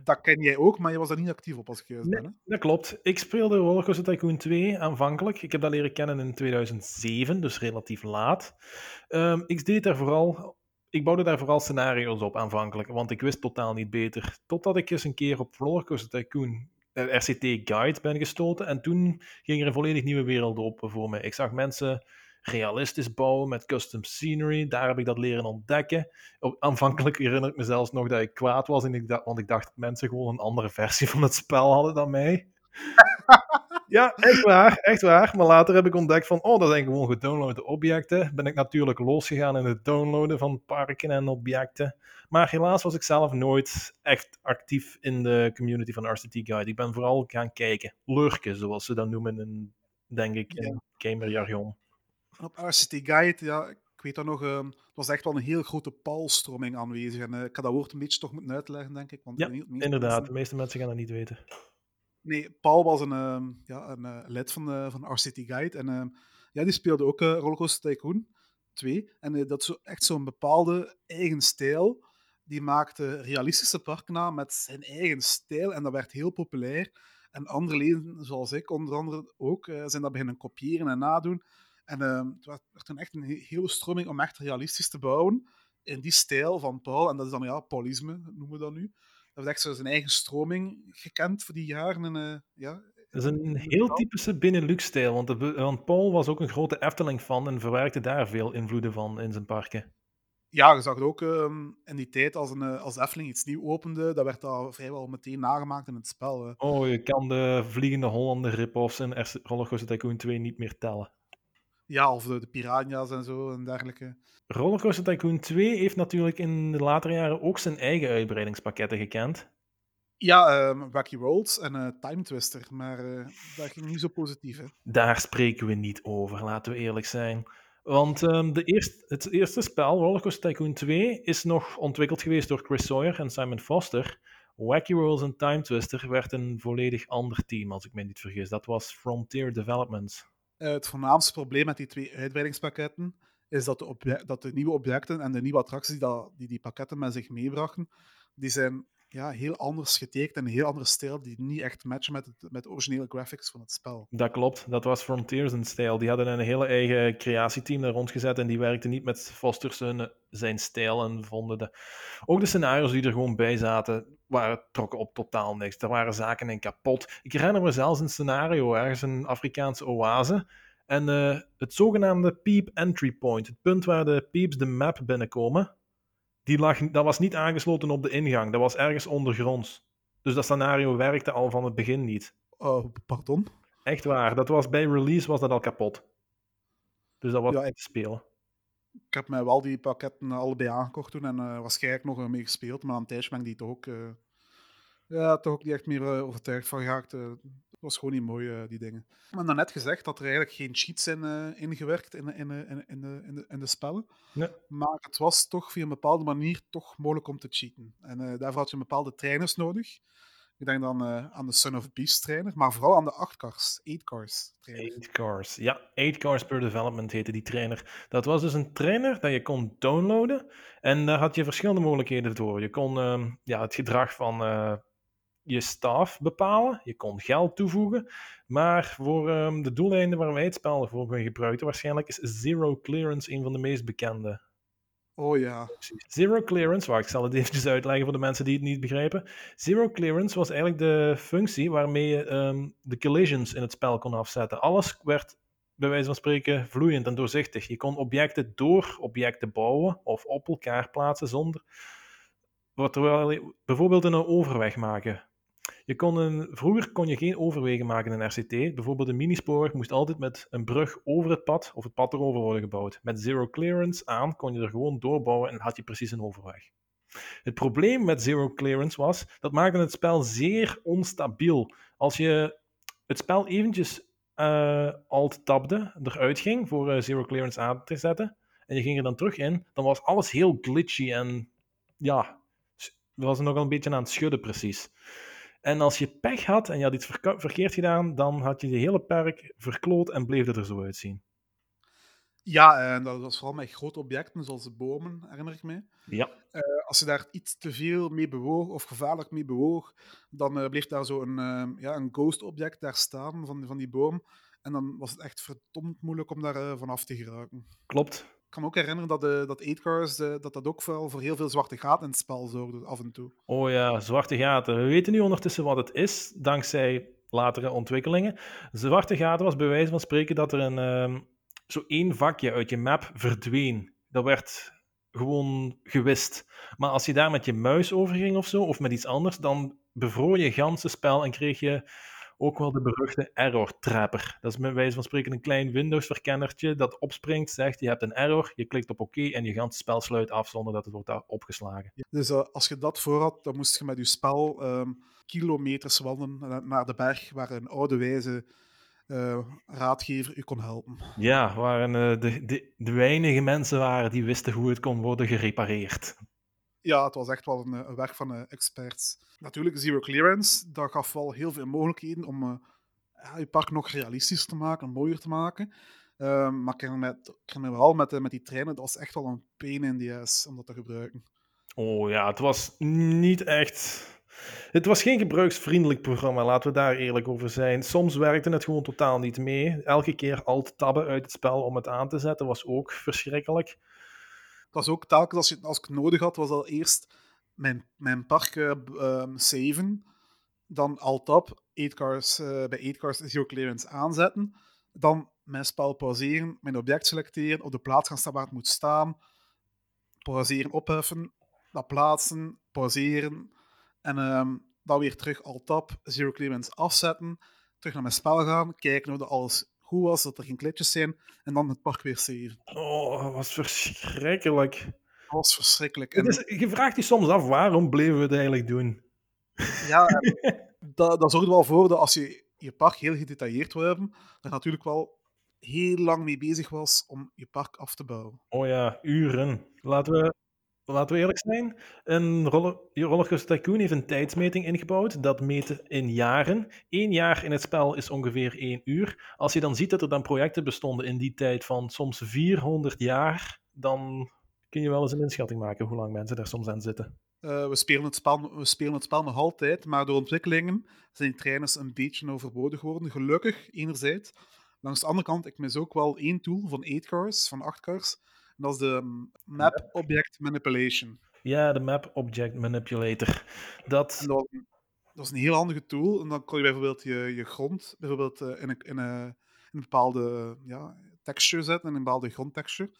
dat ken jij ook, maar je was er niet actief op als ik juist ben. Hè? Dat klopt. Ik speelde Rollercoaster Tycoon 2 aanvankelijk. Ik heb dat leren kennen in 2007, dus relatief laat. Um, ik deed daar vooral... Ik bouwde daar vooral scenario's op aanvankelijk, want ik wist totaal niet beter. Totdat ik eens een keer op Rollercoaster Tycoon eh, RCT Guide ben gestoten en toen ging er een volledig nieuwe wereld open voor me. Ik zag mensen realistisch bouwen met custom scenery. Daar heb ik dat leren ontdekken. Aanvankelijk herinner ik me zelfs nog dat ik kwaad was, en ik dacht, want ik dacht dat mensen gewoon een andere versie van het spel hadden dan mij. ja, echt waar, echt waar. Maar later heb ik ontdekt van, oh, dat zijn gewoon gedownloade objecten. Ben ik natuurlijk losgegaan in het downloaden van parken en objecten. Maar helaas was ik zelf nooit echt actief in de community van RCT Guide. Ik ben vooral gaan kijken, lurken, zoals ze dat noemen in, denk ik, in gamerjargon op RCT Guide, ja, ik weet dat nog, uh, er was echt wel een heel grote palstroming aanwezig. En uh, ik had dat woord een beetje toch moeten uitleggen, denk ik. Want ja, inderdaad. De meeste mensen gaan dat niet weten. Nee, Paul was een, uh, ja, een uh, lid van, uh, van RCT Guide. En ehm, ja, die speelde ook Rollercoaster Tycoon 2. En dat is zo, echt zo'n bepaalde eigen stijl. Die maakte realistische parken na met zijn eigen stijl. En dat werd heel populair. En andere leden, zoals ik onder andere ook, zijn dat beginnen kopiëren en nadoen. En uh, het werd toen echt een hele stroming om echt realistisch te bouwen. In die stijl van Paul. En dat is dan, ja, Paulisme noemen we dat nu. Dat is echt zo zijn eigen stroming gekend voor die jaren. En, uh, ja, dat is een heel typische Benelux-stijl. Want, want Paul was ook een grote Efteling-fan en verwerkte daar veel invloeden van in zijn parken. Ja, je zag het ook ehm, in die tijd als, een, eh, als Efteling iets nieuw opende, dat werd dat vrijwel meteen nagemaakt in het spel. hè. Oh, je kan de Vliegende Hollander rip-offs in Rollercoaster Tycoon 2 niet meer tellen. Ja, of de, de piranha's en zo en dergelijke. Rollercoaster Tycoon 2 heeft natuurlijk in de latere jaren ook zijn eigen uitbreidingspakketten gekend. Ja, ehm, Wacky Rolls en eh, Time Twister, maar eh, dat ging niet zo positief. Hè. Daar spreken we niet over, laten we eerlijk zijn. Want ehm, de eerst, het eerste spel, Rollercoaster Tycoon 2, is nog ontwikkeld geweest door Chris Sawyer en Simon Foster. Wacky Rolls en Time Twister werd een volledig ander team, als ik me niet vergis. Dat was Frontier Developments. Eh, het voornaamste probleem met die twee uitbreidingspakketten is dat de, dat de nieuwe objecten en de nieuwe attracties die, dat, die die pakketten met zich meebrachten, die zijn ja, heel anders getekend en een heel andere stijl die niet echt matchen met, met de originele graphics van het spel. Dat klopt, dat was Frontier zijn stijl. Die hadden een hele eigen creatieteam daar rondgezet en die werkte niet met Foster zijn, zijn stijl en vonden de... Ook de scenario's die er gewoon bij zaten, waren, trokken op totaal niks. Er waren zaken in kapot. Ik herinner me zelfs een scenario, ergens een Afrikaanse oase. En eh, het zogenaamde Peep Entry Point, het punt waar de peeps de map binnenkomen, die lag, dat was niet aangesloten op de ingang. Dat was ergens ondergronds. Dus dat scenario werkte al van het begin niet. Oh, pardon? Echt waar. Dat was bij release was dat al kapot. Dus dat was Ja, ik- te spelen. Ik heb mij wel die pakketten allebei aangekocht toen en eh, waarschijnlijk nog mee gespeeld, maar aan tijdje ben ik die toch ook, eh, ja, toch ook niet echt meer eh, overtuigd van geraakt. eh. Het was gewoon niet mooi, eh, die dingen. We hebben net gezegd dat er eigenlijk geen cheats in ingewerkt in, in, in, de, in, de, in de spellen. Nee. Maar het was toch via een bepaalde manier toch mogelijk om te cheaten. En daarvoor had je bepaalde trainers nodig. Ik denk dan aan de Son of Beast trainer, maar vooral aan de 8 cars, 8 cars trainer. Eight cars. Ja, 8 cars per development heette die trainer. Dat was dus een trainer dat je kon downloaden. En daar had je verschillende mogelijkheden voor. Je kon ehm, ja, het gedrag van je staf bepalen. Je kon geld toevoegen. Maar voor ehm, de doeleinden waar wij het spel voor gebruikten, waarschijnlijk is Zero Clearance een van de meest bekende. Oh ja, Zero clearance, wacht, ik zal het eventjes uitleggen voor de mensen die het niet begrijpen. Zero clearance was eigenlijk de functie waarmee je ehm, de collisions in het spel kon afzetten. Alles werd bij wijze van spreken vloeiend en doorzichtig. Je kon objecten door objecten bouwen of op elkaar plaatsen zonder. Wat terwijl je bijvoorbeeld een overweg maken. Je een, vroeger kon je geen overwegen maken in RCT. Bijvoorbeeld een minispoor moest altijd met een brug over het pad of het pad erover worden gebouwd. Met zero clearance aan kon je er gewoon doorbouwen en had je precies een overweg. Het probleem met zero clearance was, dat maakte het spel zeer onstabiel. Als je het spel eventjes eh alt tabde, eruit ging voor eh, zero clearance aan te zetten, en je ging er dan terug in, dan was alles heel glitchy en ja, was er nog een beetje aan het schudden precies. En als je pech had en je had iets verkeerd gedaan, dan had je je hele perk verkloot en bleef het er zo uitzien. ja en dat was vooral met grote objecten, zoals de bomen, herinner ik me. Ja, als je daar iets te veel mee bewoog of gevaarlijk mee bewoog, dan eh, bleef daar zo'n eh, ja, een ghost-object daar staan van, van die boom. En dan was het echt verdomd moeilijk om daar eh, vanaf te geraken. klopt. Kan me ook herinneren dat, de, dat 8 Cars eh, dat dat ook vooral voor heel veel zwarte gaten in het spel zorgde, af en toe. Oh ja, zwarte gaten. We weten nu ondertussen wat het is, dankzij latere ontwikkelingen. Zwarte gaten was bij wijze van spreken dat er een, ehm, zo één vakje uit je map verdween. Dat werd gewoon gewist. Maar als je daar met je muis over ging of zo, of met iets anders, dan bevroor je ganse spel en kreeg je ook wel de beruchte error trapper. Dat is bij wijze van spreken een klein Windows-verkennertje dat opspringt, zegt je hebt een error, je klikt op oké en je ganse spel sluit af zonder dat het wordt daar opgeslagen. Dus eh, als je dat voor had, dan moest je met je spel ehm, kilometers wandelen na- naar de berg waar een oude wijze eh, raadgever u kon helpen. Ja, waren eh, de, de, de weinige mensen waren die wisten hoe het kon worden gerepareerd. Ja, het was echt wel een, eh, een werk van eh, experts. Natuurlijk, zero clearance, dat gaf wel heel veel mogelijkheden om eh, je park nog realistischer te maken, mooier te maken. Ehm, maar ik herinner me, vooral met, met die treinen, dat was echt wel een pain in the ass om dat te gebruiken. Oh ja, het was niet echt. Het was geen gebruiksvriendelijk programma, laten we daar eerlijk over zijn. Soms werkte het gewoon totaal niet mee. Elke keer alt tabben uit het spel om het aan te zetten was ook verschrikkelijk. Het was ook telkens als, je, als ik nodig had, was al eerst mijn, mijn park saven, dan alt-tab, 8 cars, eh, bij 8 cars zero clearance aanzetten, dan mijn spel pauzeren, mijn object selecteren, op de plaats gaan staan waar het moet staan. pauzeren, opheffen, dat plaatsen, pauzeren en ehm, dan weer terug al tap, zero clearance afzetten, terug naar mijn spel gaan, kijken of dat alles goed was, dat er geen klitjes zijn en dan het park weer saven. Oh, dat was verschrikkelijk. Dat was verschrikkelijk. En... Dus, je vraagt je soms af, waarom bleven we het eigenlijk doen? Ja, dat, dat zorgt er wel voor dat als je je park heel gedetailleerd wil hebben, dat natuurlijk wel heel lang mee bezig was om je park af te bouwen. Oh ja, uren. Laten we, laten we eerlijk zijn. Een roller, Rollercoaster Tycoon heeft een tijdsmeting ingebouwd. Dat meet in jaren. Eén jaar in het spel is ongeveer één uur. Als je dan ziet dat er dan projecten bestonden in die tijd van soms 400 jaar, dan kun je wel eens een inschatting maken hoe lang mensen daar soms aan zitten. Uh, we, spelen het spel, we spelen het spel nog altijd, maar door ontwikkelingen zijn trainers een beetje overbodig geworden. Gelukkig, enerzijds. Langs de andere kant, ik mis ook wel één tool van 8 cars, van 8 cars. Dat is de Map Object Manipulation. Ja, de Map Object Manipulator. Dat... dat, dat, is een heel handige tool. En dan kon je bijvoorbeeld je, je grond bijvoorbeeld, uh, in, een, in, een, in, een, bepaalde ja, texture zetten, in een bepaalde grondtexture.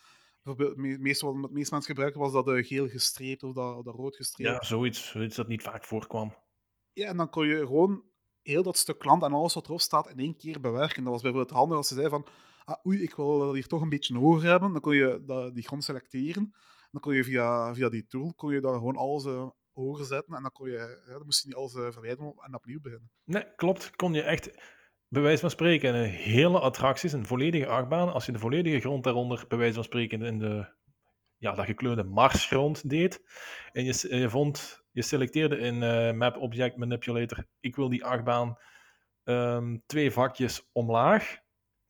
Bijvoorbeeld, meestal wat het meest mensen gebruikten was dat uh, geel gestreept of dat, dat rood gestreept. Ja, zoiets, zoiets dat niet vaak voorkwam. Ja, en dan kon je gewoon heel dat stuk land en alles wat erop staat in één keer bewerken. Dat was bijvoorbeeld handig als ze zei van, ah, oei, ik wil dat hier toch een beetje hoger hebben. Dan kon je dat, die grond selecteren. Dan kon je via, via die tool kon je daar gewoon alles uh, hoger zetten. En dan, kon je, dan moest je niet alles uh, verwijderen en opnieuw beginnen. Nee, klopt. Kon je echt, bij wijze van spreken, een hele attracties, een volledige achtbaan. Als je de volledige grond daaronder, bij wijze van spreken, in de ja, dat gekleurde marsgrond deed. En je, je vond je selecteerde in uh, Map Object Manipulator, ik wil die achtbaan um, twee vakjes omlaag.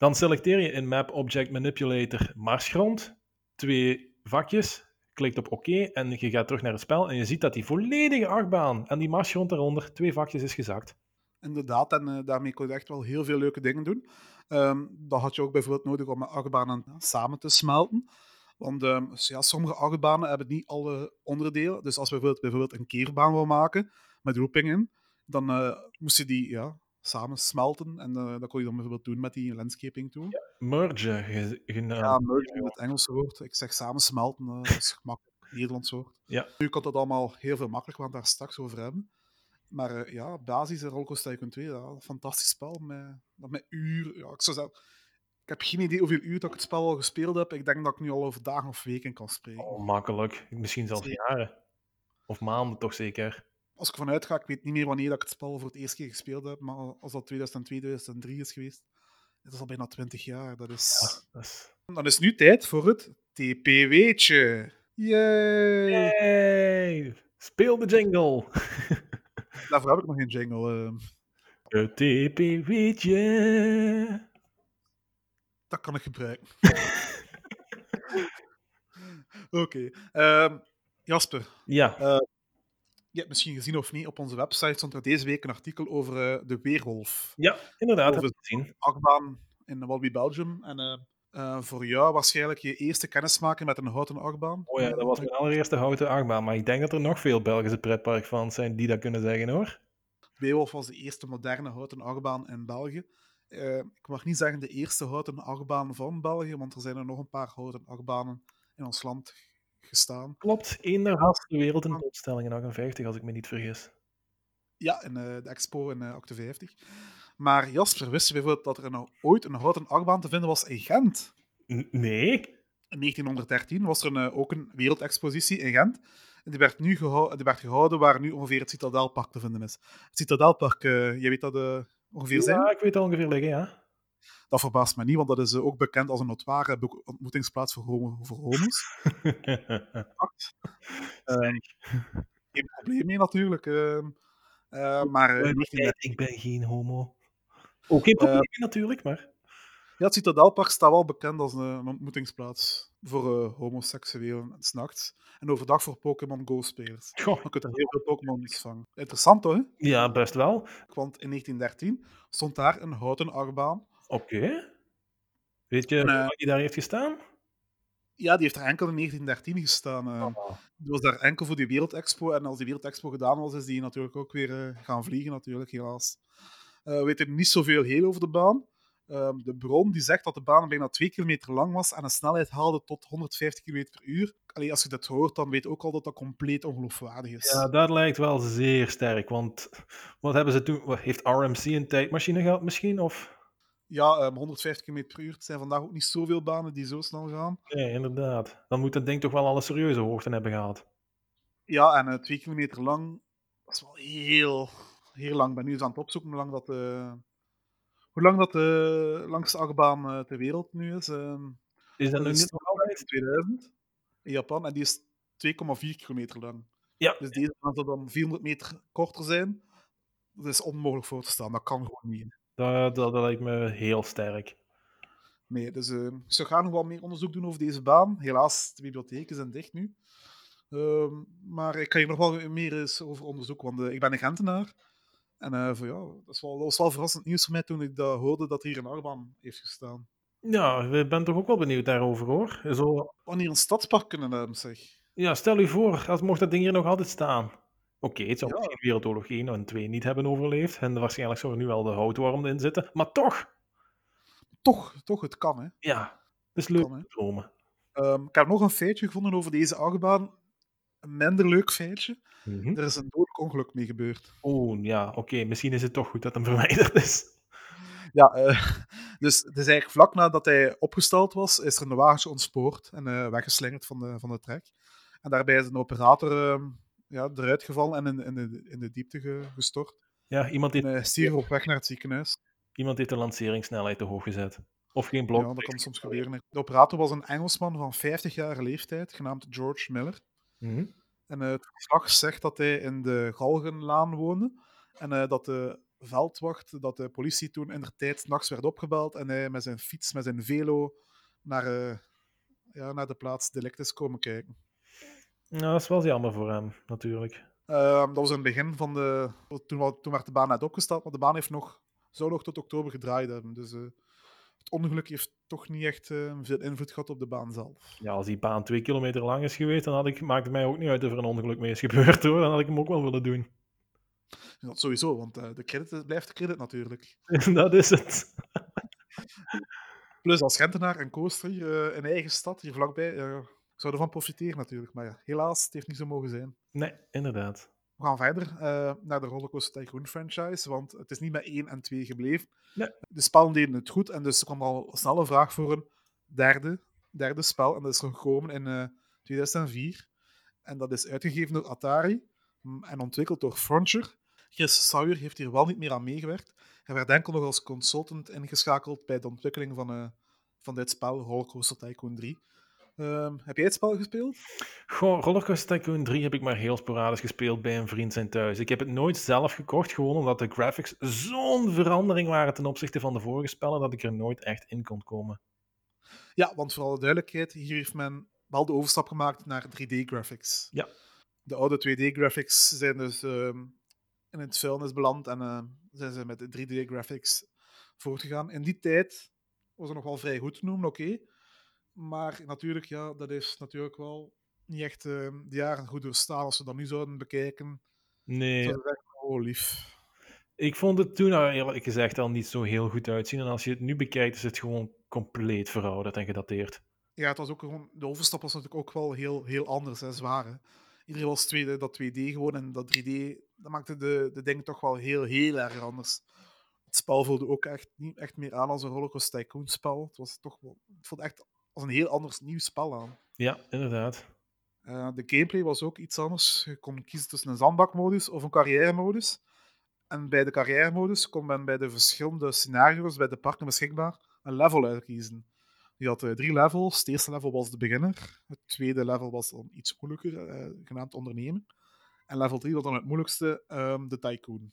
Dan selecteer je in Map Object Manipulator marsgrond, twee vakjes, klikt op oké en je gaat terug naar het spel en je ziet dat die volledige achtbaan en die marsgrond daaronder twee vakjes is gezakt. Inderdaad, en uh, daarmee kon je echt wel heel veel leuke dingen doen. Um, dat had je ook bijvoorbeeld nodig om achtbanen samen te smelten. Want um, ja, sommige achtbanen hebben niet alle onderdelen. Dus als we bijvoorbeeld, bijvoorbeeld een keerbaan wil maken met roepingen, dan uh, moest je die ja, samen smelten. En uh, dat kon je dan bijvoorbeeld doen met die landscaping tool. Ja, merge. Ja, merge in het Engelse woord. Ik zeg samen smelten, uh, dat is gemakkelijk. Nederlands woord. Ja. Nu kan dat allemaal heel veel makkelijker, want daar straks over hebben. Maar uh, ja, basis en Rollercoaster Tycoon 2, ja, fantastisch spel. Met, met uren. Ja, ik zou zeggen, ik heb geen idee hoeveel uur dat ik het spel al gespeeld heb. Ik denk dat ik nu al over dagen of weken kan spreken. Oh, makkelijk. Misschien zelfs jaren. Of maanden toch zeker. Als ik vanuit ga, ik weet niet meer wanneer dat ik het spel voor het eerst keer gespeeld heb. Maar als dat 2002, 2003 is geweest, dat is al bijna 20 jaar. Dat is... Ja, dat is... Dan is nu tijd voor het TPW'tje. Yay! Yay! Speel de jingle! Daarvoor heb ik nog geen jingle. Uh... Het TPW'tje dat kan ik gebruiken. Oké. Okay. Uh, Jasper. Ja. Uh, je hebt misschien gezien of niet, op onze website stond er deze week een artikel over uh, de weerwolf. Ja, inderdaad, over heb ik gezien. achtbaan in Walby, Belgium. En uh, voor jou waarschijnlijk je eerste kennismaking met een houten achtbaan. Oh ja, dat was mijn allereerste houten achtbaan. Maar ik denk dat er nog veel Belgische pretparkfans zijn die dat kunnen zeggen, hoor. Weerwolf was de eerste moderne houten achtbaan in België. Ik mag niet zeggen de eerste houten achtbaan van België, want er zijn er nog een paar houten achtbanen in ons land gestaan. Klopt, één daarvan de wereld in opstelling in 58, als ik me niet vergis. Ja, in uh, de expo in uh, 58. Maar Jasper, wist je bijvoorbeeld dat er nou ooit een houten achtbaan te vinden was in Gent? Nee. In 1913 was er een, ook een wereldexpositie in Gent. En die werd, nu gehouden, die werd gehouden waar nu ongeveer het Citadelpark te vinden is. Het Citadelpark, jij weet dat ongeveer zijn? Ja, ik weet al ongeveer liggen, ja. Dat verbaast me niet, want dat is ook bekend als een notoire ontmoetingsplaats voor, homo voor homo's. uh, geen probleem mee natuurlijk. Uh, uh, maar, ik ben geen homo. Ook geen probleem mee natuurlijk, maar... Ja, het Citadelpark staat wel bekend als een, een ontmoetingsplaats voor uh, homoseksuelen s'nachts. En overdag voor Pokémon Go-spelers. Dan kun je er heel veel Pokémon vangen. Interessant hoor. Ja, best wel. Want in 1913 stond daar een houten achtbaan. Oké. Okay. Weet je uh, die daar heeft gestaan? Ja, die heeft er enkel in 1913 gestaan. Oh. Die was daar enkel voor die Wereldexpo. En als die Wereldexpo gedaan was, is die natuurlijk ook weer uh, gaan vliegen, natuurlijk, helaas. we weten niet zoveel heel over de baan. Ehm, de bron die zegt dat de baan bijna 2 kilometer lang was en een snelheid haalde tot 150 km per uur. Allee, als je dat hoort, dan weet je ook al dat dat compleet ongeloofwaardig is. Ja, dat lijkt wel zeer sterk. Want wat hebben ze toen? Heeft RMC een tijdmachine gehad misschien? Of? Ja, ehm, 150 km per uur. Het zijn vandaag ook niet zoveel banen die zo snel gaan. Nee, inderdaad. Dan moet dat ding toch wel alle serieuze hoogten hebben gehad. Ja, en eh 2 kilometer lang, dat is wel heel, heel lang. Ik ben nu eens aan het opzoeken hoe lang dat, eh, hoe lang dat de langste achtbaan eh, ter wereld nu is. Ehm, Is dat nu niet nog altijd? in 2000 in Japan en die is 2,4 kilometer lang. Ja. Dus deze zou dan 400 meter korter zijn. Dat is onmogelijk voor te staan. Dat kan gewoon niet. Dat, dat, dat lijkt me heel sterk. Nee, dus eh, ze gaan nog wel meer onderzoek doen over deze baan. Helaas, de bibliotheken zijn dicht nu. Ehm, maar ik kan hier nog wel meer eens over onderzoeken, want eh, ik ben een Gentenaar. En eh, voor, ja, dat, is wel, dat was wel verrassend nieuws voor mij toen ik dat hoorde dat hier een achtbaan heeft gestaan. Ja, ik ben toch ook wel benieuwd daarover hoor. Zo, Wanneer een stadspark kunnen hebben, zeg. ja, stel u voor, als mocht dat ding hier nog altijd staan. Oké, het zou Ja. misschien Wereldoorlog 1 en 2 niet hebben overleefd. En waarschijnlijk zou er nu wel de houtworm in zitten. Maar toch, Toch, toch, het kan, hè. ja, het is leuk Kan, dromen. Ehm, ik heb nog een feitje gevonden over deze achtbaan. Een minder leuk feitje. Mhm. Er is een dodelijk ongeluk mee gebeurd. Oh, ja, oké, misschien is het toch goed dat hem verwijderd is. Ja, eh, dus het is eigenlijk vlak nadat hij opgesteld was, is er een wagentje ontspoord en eh, weggeslingerd van de, van de trek. En daarbij is een operator ehm, ja, eruit gevallen en in, in, de, in de diepte ge- gestort. Ja, iemand En heeft, hij stierf op weg naar het ziekenhuis. iemand heeft de lanceringssnelheid te hoog gezet. Of geen Ja, blok. dat kan soms gebeuren. De operator was een Engelsman van 50 jaar leeftijd, genaamd George Miller. Mhm. En eh, het verslag zegt dat hij in de Galgenlaan woonde. En eh, dat de veldwacht, dat de politie toen in de tijd nachts werd opgebeld. En hij met zijn fiets, met zijn velo, naar, eh, ja, naar de plaats delict is komen kijken. Ja, dat is wel jammer voor hem, natuurlijk. Ehm, dat was in het begin van de... Toen, toen werd de baan net opgesteld, maar de baan heeft nog, zou nog tot oktober gedraaid hebben. Dus eh, het ongeluk heeft toch niet echt eh, veel invloed gehad op de baan zelf. Ja, als die baan twee kilometer lang is geweest, dan had ik, maakt het mij ook niet uit of er een ongeluk mee is gebeurd hoor. Dan had ik hem ook wel willen doen. Dat sowieso, want eh, de credit blijft de credit natuurlijk. dat is het. Plus als Gentenaar en coaster in eigen stad, hier vlakbij, zou ervan profiteren natuurlijk. Maar ja, helaas, het heeft niet zo mogen zijn. Nee, inderdaad. We gaan verder eh, naar de Rollercoaster Tycoon franchise, want het is niet met 1 en 2 gebleven. Nee. De spellen deden het goed en dus er kwam al snel een vraag voor een derde, derde spel. En dat is er gekomen in eh, 2004. En dat is uitgegeven door Atari mm, en ontwikkeld door Frontier. Chris Sauer heeft hier wel niet meer aan meegewerkt. Hij werd enkel nog als consultant ingeschakeld bij de ontwikkeling van, eh, van dit spel, Rollercoaster Tycoon 3. Ehm, heb jij het spel gespeeld? Goh, Rollercoaster Tycoon 3 heb ik maar heel sporadisch gespeeld bij een vriend zijn thuis. Ik heb het nooit zelf gekocht, gewoon omdat de graphics zo'n verandering waren ten opzichte van de vorige spellen, dat ik er nooit echt in kon komen. Ja, want voor alle duidelijkheid, hier heeft men wel de overstap gemaakt naar 3D-graphics. Ja. De oude 2D-graphics zijn dus ehm, in het vuilnis beland en eh, zijn ze met de 3D-graphics voortgegaan. In die tijd was het nog wel vrij goed te noemen, oké. Maar natuurlijk, ja, dat is natuurlijk wel niet echt ehm, de jaren goed doorstaan. Als we dat nu zouden bekijken, Nee, we zeggen, oh lief. ik vond het toen nou eerlijk gezegd al niet zo heel goed uitzien. En als je het nu bekijkt, is het gewoon compleet verouderd en gedateerd. Ja, het was ook gewoon, de overstap was natuurlijk ook wel heel, heel anders en zwaar. Hè. Iedereen was 2D, dat 2D gewoon en dat 3D, dat maakte de, de dingen toch wel heel, heel erg anders. Het spel voelde ook echt niet echt meer aan als een Rollercoaster Tycoon spel. Het was toch wel, het voelde echt als een heel anders nieuw spel aan. Ja, inderdaad. Eh, de gameplay was ook iets anders. Je kon kiezen tussen een zandbakmodus of een carrière-modus. En bij de carrière-modus kon men bij de verschillende scenario's bij de parken beschikbaar een level uitkiezen. Je had eh, drie levels. Het eerste level was de beginner. Het tweede level was dan iets moeilijker, eh, genaamd ondernemen. En level 3 was dan het moeilijkste, ehm, de tycoon.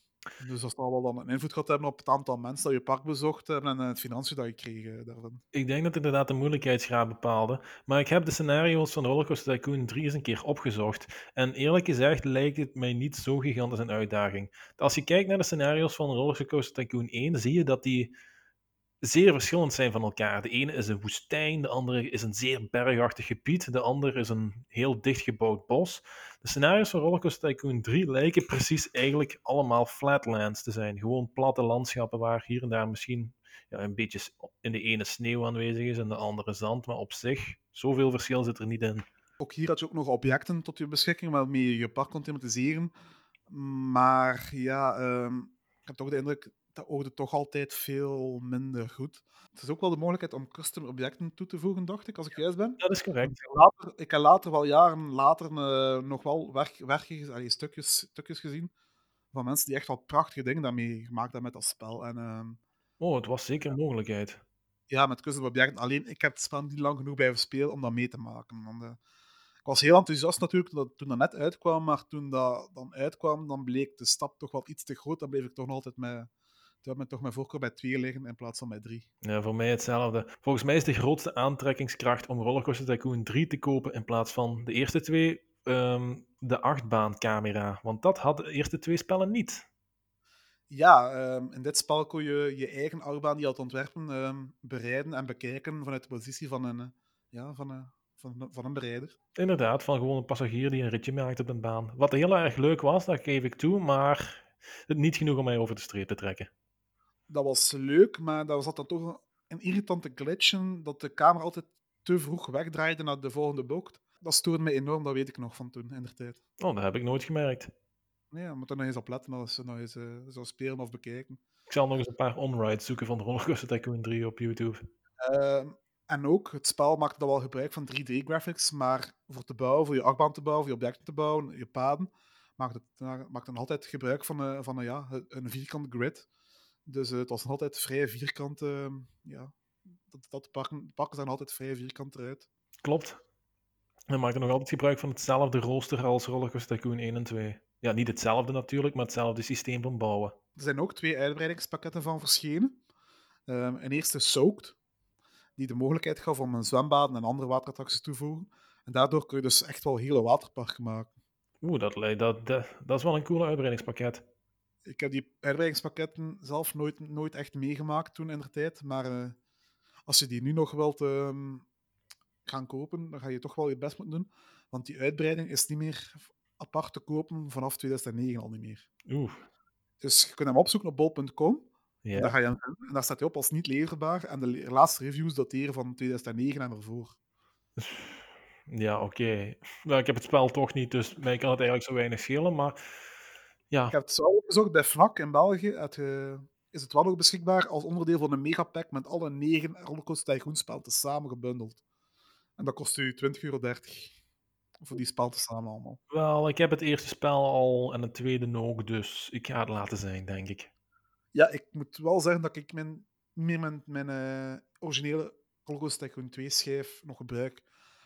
Dus dat zal wel dan een invloed gehad hebben op het aantal mensen dat je park bezocht hebben en eh, het financiën dat je kreeg eh, daarvan. Ik denk dat inderdaad de moeilijkheidsgraad bepaalde. Maar ik heb de scenario's van Rollercoaster Tycoon 3 eens een keer opgezocht. En eerlijk gezegd lijkt het mij niet zo gigantisch een uitdaging. Als je kijkt naar de scenario's van Rollercoaster Tycoon 1, zie je dat die zeer verschillend zijn van elkaar. De ene is een woestijn, de andere is een zeer bergachtig gebied, de andere is een heel dichtgebouwd bos. De scenario's van Rollercoaster Tycoon 3 lijken precies eigenlijk allemaal flatlands te zijn. Gewoon platte landschappen waar hier en daar misschien ja, een beetje in de ene sneeuw aanwezig is en de andere zand. Maar op zich, zoveel verschil zit er niet in. Ook hier had je ook nog objecten tot je beschikking waarmee je je park kon thematiseren. Maar ja, ehm, ik heb toch de indruk dat oogde toch altijd veel minder goed. Het is ook wel de mogelijkheid om custom objecten toe te voegen, dacht ik, als ik juist ben. Dat is correct. Ik heb later, ik heb later wel jaren later eh, nog wel werk, werkjes, allee, stukjes, stukjes gezien van mensen die echt wel prachtige dingen daarmee gemaakt hebben met dat spel. En ehm, Oh, het was zeker een mogelijkheid. ja, met custom objecten. Alleen, ik heb het spel niet lang genoeg blijven spelen om dat mee te maken. Want, eh, ik was heel enthousiast natuurlijk toen dat, toen dat net uitkwam, maar toen dat dan uitkwam, dan bleek de stap toch wel iets te groot. Dan bleef ik toch nog altijd met, had men toch mijn voorkeur bij twee liggen in plaats van bij drie. Ja, voor mij hetzelfde. Volgens mij is de grootste aantrekkingskracht om Rollercoaster Tycoon 3 te kopen in plaats van de eerste twee, ehm, de achtbaancamera. Want dat hadden de eerste twee spellen niet. Ja, ehm, in dit spel kon je je eigen achtbaan die je had ontwerpen ehm, bereiden en bekijken vanuit de positie van een, eh, ja, van, een, van, van een bereider. Inderdaad, van gewoon een passagier die een ritje maakt op een baan. Wat heel erg leuk was, dat geef ik toe, maar het niet genoeg om mij over de streep te trekken. Dat was leuk, maar daar zat dan toch een irritante glitch in, dat de camera altijd te vroeg wegdraaide naar de volgende bocht. Dat stoorde me enorm, dat weet ik nog van toen, in de tijd. Oh, dat heb ik nooit gemerkt. Nee, je moet er nog eens op letten als je nog eens eh, zou spelen of bekijken. Ik zal nog eens een paar onrides zoeken van Rollercoaster Tycoon 3 op YouTube. Ehm, en ook, het spel maakte dan wel gebruik van 3D-graphics, maar voor te bouwen, voor je achtbaan te bouwen, voor je objecten te bouwen, je paden, maakte het maakte dan altijd gebruik van, eh, van ja, een vierkante grid. Dus eh, het was nog altijd vrij vierkant. eh, ja, dat, dat pakken, pakken zijn altijd vrij vierkant eruit. Klopt. We maken nog altijd gebruik van hetzelfde rooster als Rollercoaster Tycoon 1 en 2. Ja, niet hetzelfde natuurlijk, maar hetzelfde systeem van bouwen. Er zijn ook twee uitbreidingspakketten van verschenen. Ehm, een eerste Soaked, die de mogelijkheid gaf om een zwembaden en andere waterattracties toe te voegen. En daardoor kun je dus echt wel hele waterparken maken. Oeh, dat, dat, dat, dat is wel een coole uitbreidingspakket. Ik heb die uitbreidingspakketten zelf nooit, nooit echt meegemaakt toen in de tijd. Maar eh, als je die nu nog wilt ehm, gaan kopen, dan ga je toch wel je best moeten doen. Want die uitbreiding is niet meer apart te kopen vanaf 2009 al niet meer. Oeh, Dus je kunt hem opzoeken op bol.com. En, daar ja. ga je en daar staat hij op als niet leverbaar. En de le- laatste reviews dateren van 2009 en ervoor. Ja, oké. Nou, ik heb het spel toch niet, dus mij kan het eigenlijk zo weinig schelen, maar Ik ja. heb het zo opgezocht bij Fnac in België. Het, is het wel nog beschikbaar als onderdeel van een megapack met alle negen Rollercoaster Tycoon spellen tezamen gebundeld. En dat kost u 20,30 euro. Voor die spel tezamen allemaal. Wel, ik heb het eerste spel al en het tweede ook, dus ik ga het laten zijn, denk ik. Ja, ik moet wel zeggen dat ik mijn, mijn, mijn eh, originele Rollercoaster Tycoon 2 schijf nog gebruik.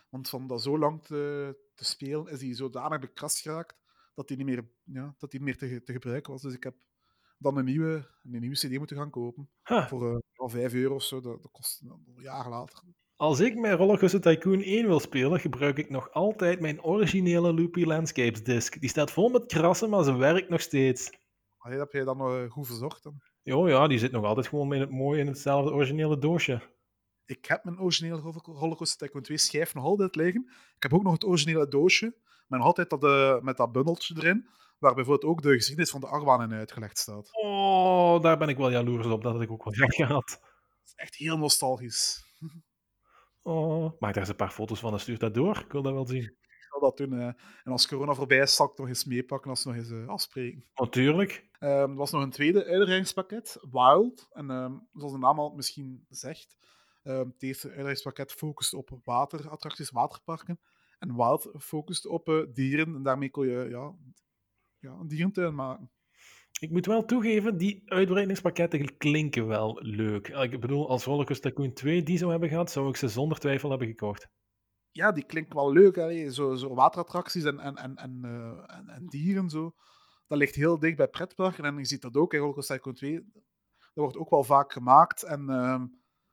Want van dat zo lang te, te spelen is die zodanig bekrast geraakt dat die niet meer, ja, dat die meer te, te gebruiken was. Dus ik heb dan een nieuwe, een nieuwe CD moeten gaan kopen. Voor eh, wel 5 euro of zo. Dat, dat kost een jaar later. als ik mijn Rollercoaster Tycoon 1 wil spelen, gebruik ik nog altijd mijn originele Loopy Landscapes disc. Die staat vol met krassen, maar ze werkt nog steeds. Allee, heb jij dan eh, goed verzorgd? Dan? Jo, ja, die zit nog altijd gewoon in het mooie in hetzelfde originele doosje. Ik heb mijn originele Roller- Rollercoaster Tycoon 2 schijf nog altijd liggen. Ik heb ook nog het originele doosje. Maar nog altijd dat, eh, met dat bundeltje erin. Waar bijvoorbeeld ook de geschiedenis van de achtbaan in uitgelegd staat. Oh, daar ben ik wel jaloers op. Dat had ik ook wel gehad. Dat is echt heel nostalgisch. Oh, maak daar eens een paar foto's van en stuur dat door. Ik wil dat wel zien. Ik zal dat doen. en als corona voorbij is, zal ik nog eens meepakken als we nog eens eh, afspreken. Natuurlijk. Ehm, er was nog een tweede uitbreidingspakket, Wild. En ehm, zoals de naam al misschien zegt, ehm het eerste focust op waterattracties, waterparken. En Wild focust op eh, dieren. En daarmee kon je ja, ja, een dierentuin maken. Ik moet wel toegeven, die uitbreidingspakketten klinken wel leuk. Ik bedoel, als Rollercoaster Tycoon 2 die zou hebben gehad, zou ik ze zonder twijfel hebben gekocht. Ja, die klinkt wel leuk. Hè? Zo, zo waterattracties en, en, en, en, eh, en, en dieren. Zo. Dat ligt heel dicht bij pretparken. En je ziet dat ook in Rollercoaster Tycoon 2. Dat wordt ook wel vaak gemaakt. En ehm,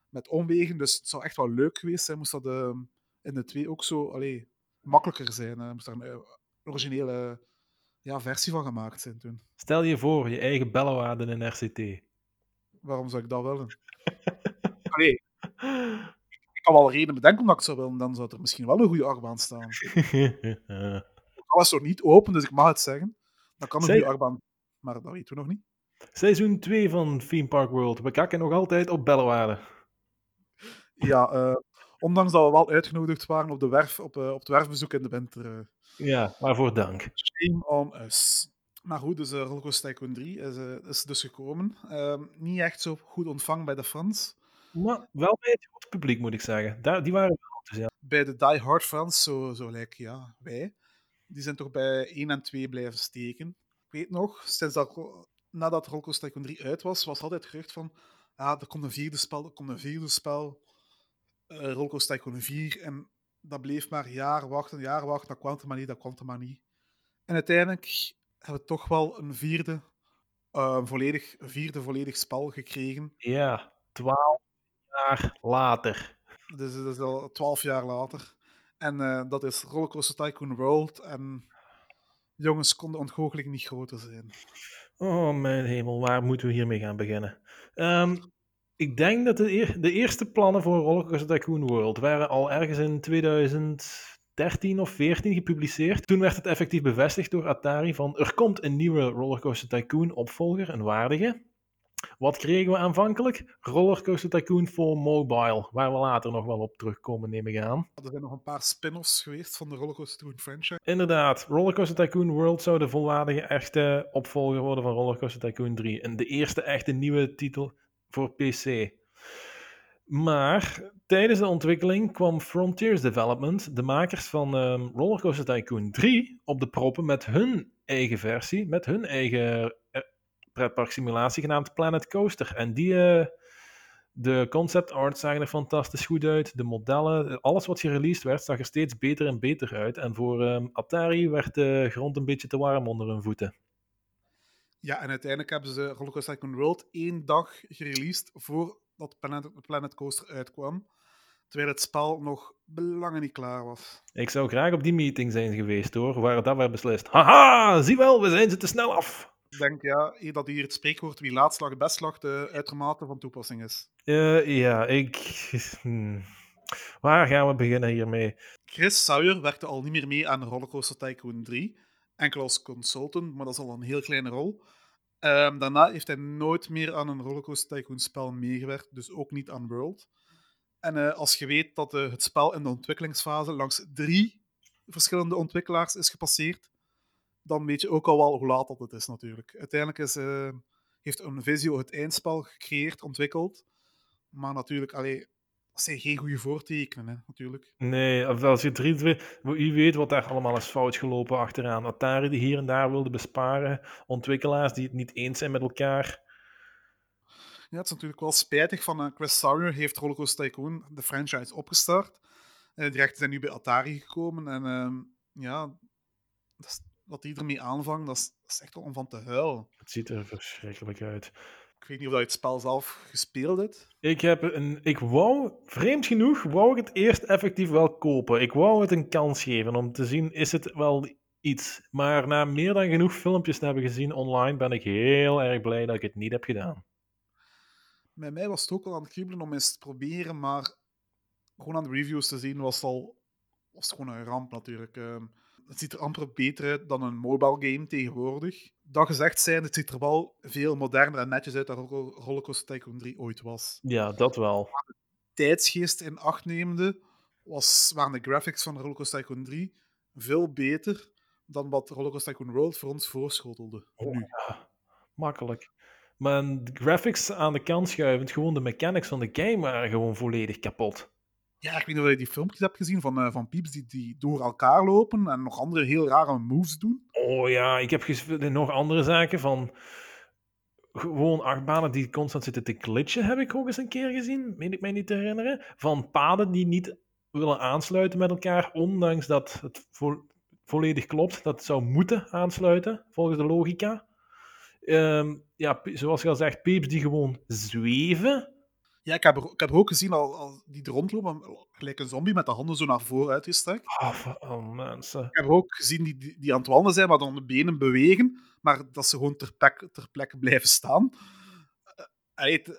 met omwegen. Dus het zou echt wel leuk geweest zijn. Moest dat ehm, in de 2 ook zo allee, makkelijker zijn. hè. Moest daar een eh, originele ja, versie van gemaakt zijn toen. Stel je voor, je eigen bellewaarden in RCT. Waarom zou ik dat willen? Allee, ik kan wel reden bedenken omdat ik het zou willen. Dan zou er misschien wel een goede achtbaan staan. Alles is nog niet open, dus ik mag het zeggen. Dan kan een Zeker. goede achtbaan, maar dat weten we nog niet. Seizoen 2 van Theme Park World. We kakken nog altijd op Bellewaarde. Ja, eh, ondanks dat we wel uitgenodigd waren op, de werf, op, eh, op het werfbezoek in de winter. eh, Ja, waarvoor dank. shame on us. Maar goed, dus uh, Rollercoaster Tycoon 3 is, is dus gekomen. Ehm, niet echt zo goed ontvangen bij de fans. Maar wel bij het grote publiek, moet ik zeggen. Daar, die waren wel enthousiast. Bij de die-hard fans, zo, zo lijkt ja, wij, die zijn toch bij 1 en 2 blijven steken. Ik weet nog, sinds dat, nadat Rollercoaster Tycoon 3 uit was, was altijd gerucht van ah, er komt een vierde spel, er komt een vierde spel. Uh, Rollercoaster Tycoon 4. En dat bleef maar jaar wachten, jaar wachten. Dat kwam er maar niet, dat kwam er maar niet. En uiteindelijk hebben we toch wel een vierde, uh, volledig, vierde volledig spel gekregen. Ja, twaalf jaar later. Dus dat is al twaalf jaar later. En uh, dat is Rollercoaster Tycoon World. En jongens konden ontgoochelijk niet groter zijn. Oh mijn hemel, waar moeten we hiermee gaan beginnen? Um, ik denk dat de, de, eerste plannen voor Rollercoaster Tycoon World waren al ergens in 2013 of 14 gepubliceerd. Toen werd het effectief bevestigd door Atari van er komt een nieuwe Rollercoaster Tycoon opvolger, een waardige. Wat kregen we aanvankelijk? Rollercoaster Tycoon for Mobile, waar we later nog wel op terugkomen, neem ik aan. Er zijn nog een paar spin-offs geweest van de Rollercoaster Tycoon franchise. Inderdaad, Rollercoaster Tycoon World zou de volwaardige echte opvolger worden van Rollercoaster Tycoon 3. En de eerste echte nieuwe titel voor PC. Maar tijdens de ontwikkeling kwam Frontiers Development, de makers van um, Rollercoaster Tycoon 3, op de proppen met hun eigen versie, met hun eigen pretparksimulatie genaamd Planet Coaster. En die, uh, de concept art zagen er fantastisch goed uit. De modellen, alles wat gereleased werd, zag er steeds beter en beter uit. En voor um, Atari werd de grond een beetje te warm onder hun voeten. Ja, en uiteindelijk hebben ze Rollercoaster Tycoon World één dag gereleased voordat Planet, Planet Coaster uitkwam. Terwijl het spel nog belangen niet klaar was. Ik zou graag op die meeting zijn geweest hoor, waar dat werd beslist. Haha, zie wel, we zijn ze te snel af. Ik denk ja, dat hier het spreekwoord wie laat slag, best slag de uitermate van toepassing is. Uh, ja, ik. Hmm. Waar gaan we beginnen hiermee? Chris Sawyer werkte al niet meer mee aan Rollercoaster Tycoon 3 enkel als consultant, maar dat is al een heel kleine rol. Um, daarna heeft hij nooit meer aan een Rollercoaster Tycoon spel meegewerkt, dus ook niet aan World. En uh, als je weet dat uh, het spel in de ontwikkelingsfase langs drie verschillende ontwikkelaars is gepasseerd, dan weet je ook al wel hoe laat dat het is natuurlijk. Uiteindelijk is, uh, heeft Unvisio het eindspel gecreëerd, ontwikkeld. Maar natuurlijk, allee, dat zijn geen goede voortekenen, hè, natuurlijk. Nee, als je drie, twee, u weet wat daar allemaal is fout gelopen achteraan. Atari die hier en daar wilde besparen, ontwikkelaars die het niet eens zijn met elkaar. Ja, het is natuurlijk wel spijtig van uh, Chris Sawyer heeft Rollercoaster Tycoon de franchise opgestart. Uh, de rechten zijn nu bij Atari gekomen en uh, ja, dat is, wat die ermee aanvangt, dat is, dat is echt wel om van te huilen. Het ziet er verschrikkelijk uit. Ik weet niet of je het spel zelf gespeeld hebt. Ik heb een. Ik wou, vreemd genoeg, wou ik het eerst effectief wel kopen. Ik wou het een kans geven om te zien, is het wel iets. Maar na meer dan genoeg filmpjes te hebben gezien online, ben ik heel erg blij dat ik het niet heb gedaan. Bij mij was het ook al aan het kriebelen om eens te proberen, maar gewoon aan de reviews te zien was het al was het gewoon een ramp natuurlijk. Uh, het ziet er amper beter uit dan een mobile game tegenwoordig. Dat gezegd zijn, het ziet er wel veel moderner en netjes uit dan Rollercoaster Tycoon 3 ooit was. Ja, dat wel. Maar de tijdsgeest in acht nemende was, waren de graphics van Rollercoaster Tycoon 3 veel beter dan wat Rollercoaster Tycoon World voor ons voorschotelde. Oh, nu. Ja, makkelijk. Maar de graphics aan de kant schuivend, gewoon de mechanics van de game waren gewoon volledig kapot. Ja, ik weet niet of je die filmpjes hebt gezien van, uh, van Pieps die, die door elkaar lopen en nog andere heel rare moves doen. Oh ja, ik heb nog andere zaken van gewoon achtbanen die constant zitten te glitchen, heb ik ook eens een keer gezien, meen ik mij niet te herinneren. Van paden die niet willen aansluiten met elkaar, ondanks dat het vo volledig klopt, dat het zou moeten aansluiten, volgens de logica. Um, ja, zoals je al zegt, Pieps die gewoon zweven. Ja, ik heb, er, ik heb er ook gezien al, al die er rondlopen, gelijk een zombie met de handen zo naar voren uitgestrekt. Oh, oh, mensen. Ik heb er ook gezien die, die, die aan het wandelen zijn, maar dan de benen bewegen, maar dat ze gewoon ter, plek, ter plekke blijven staan. Het,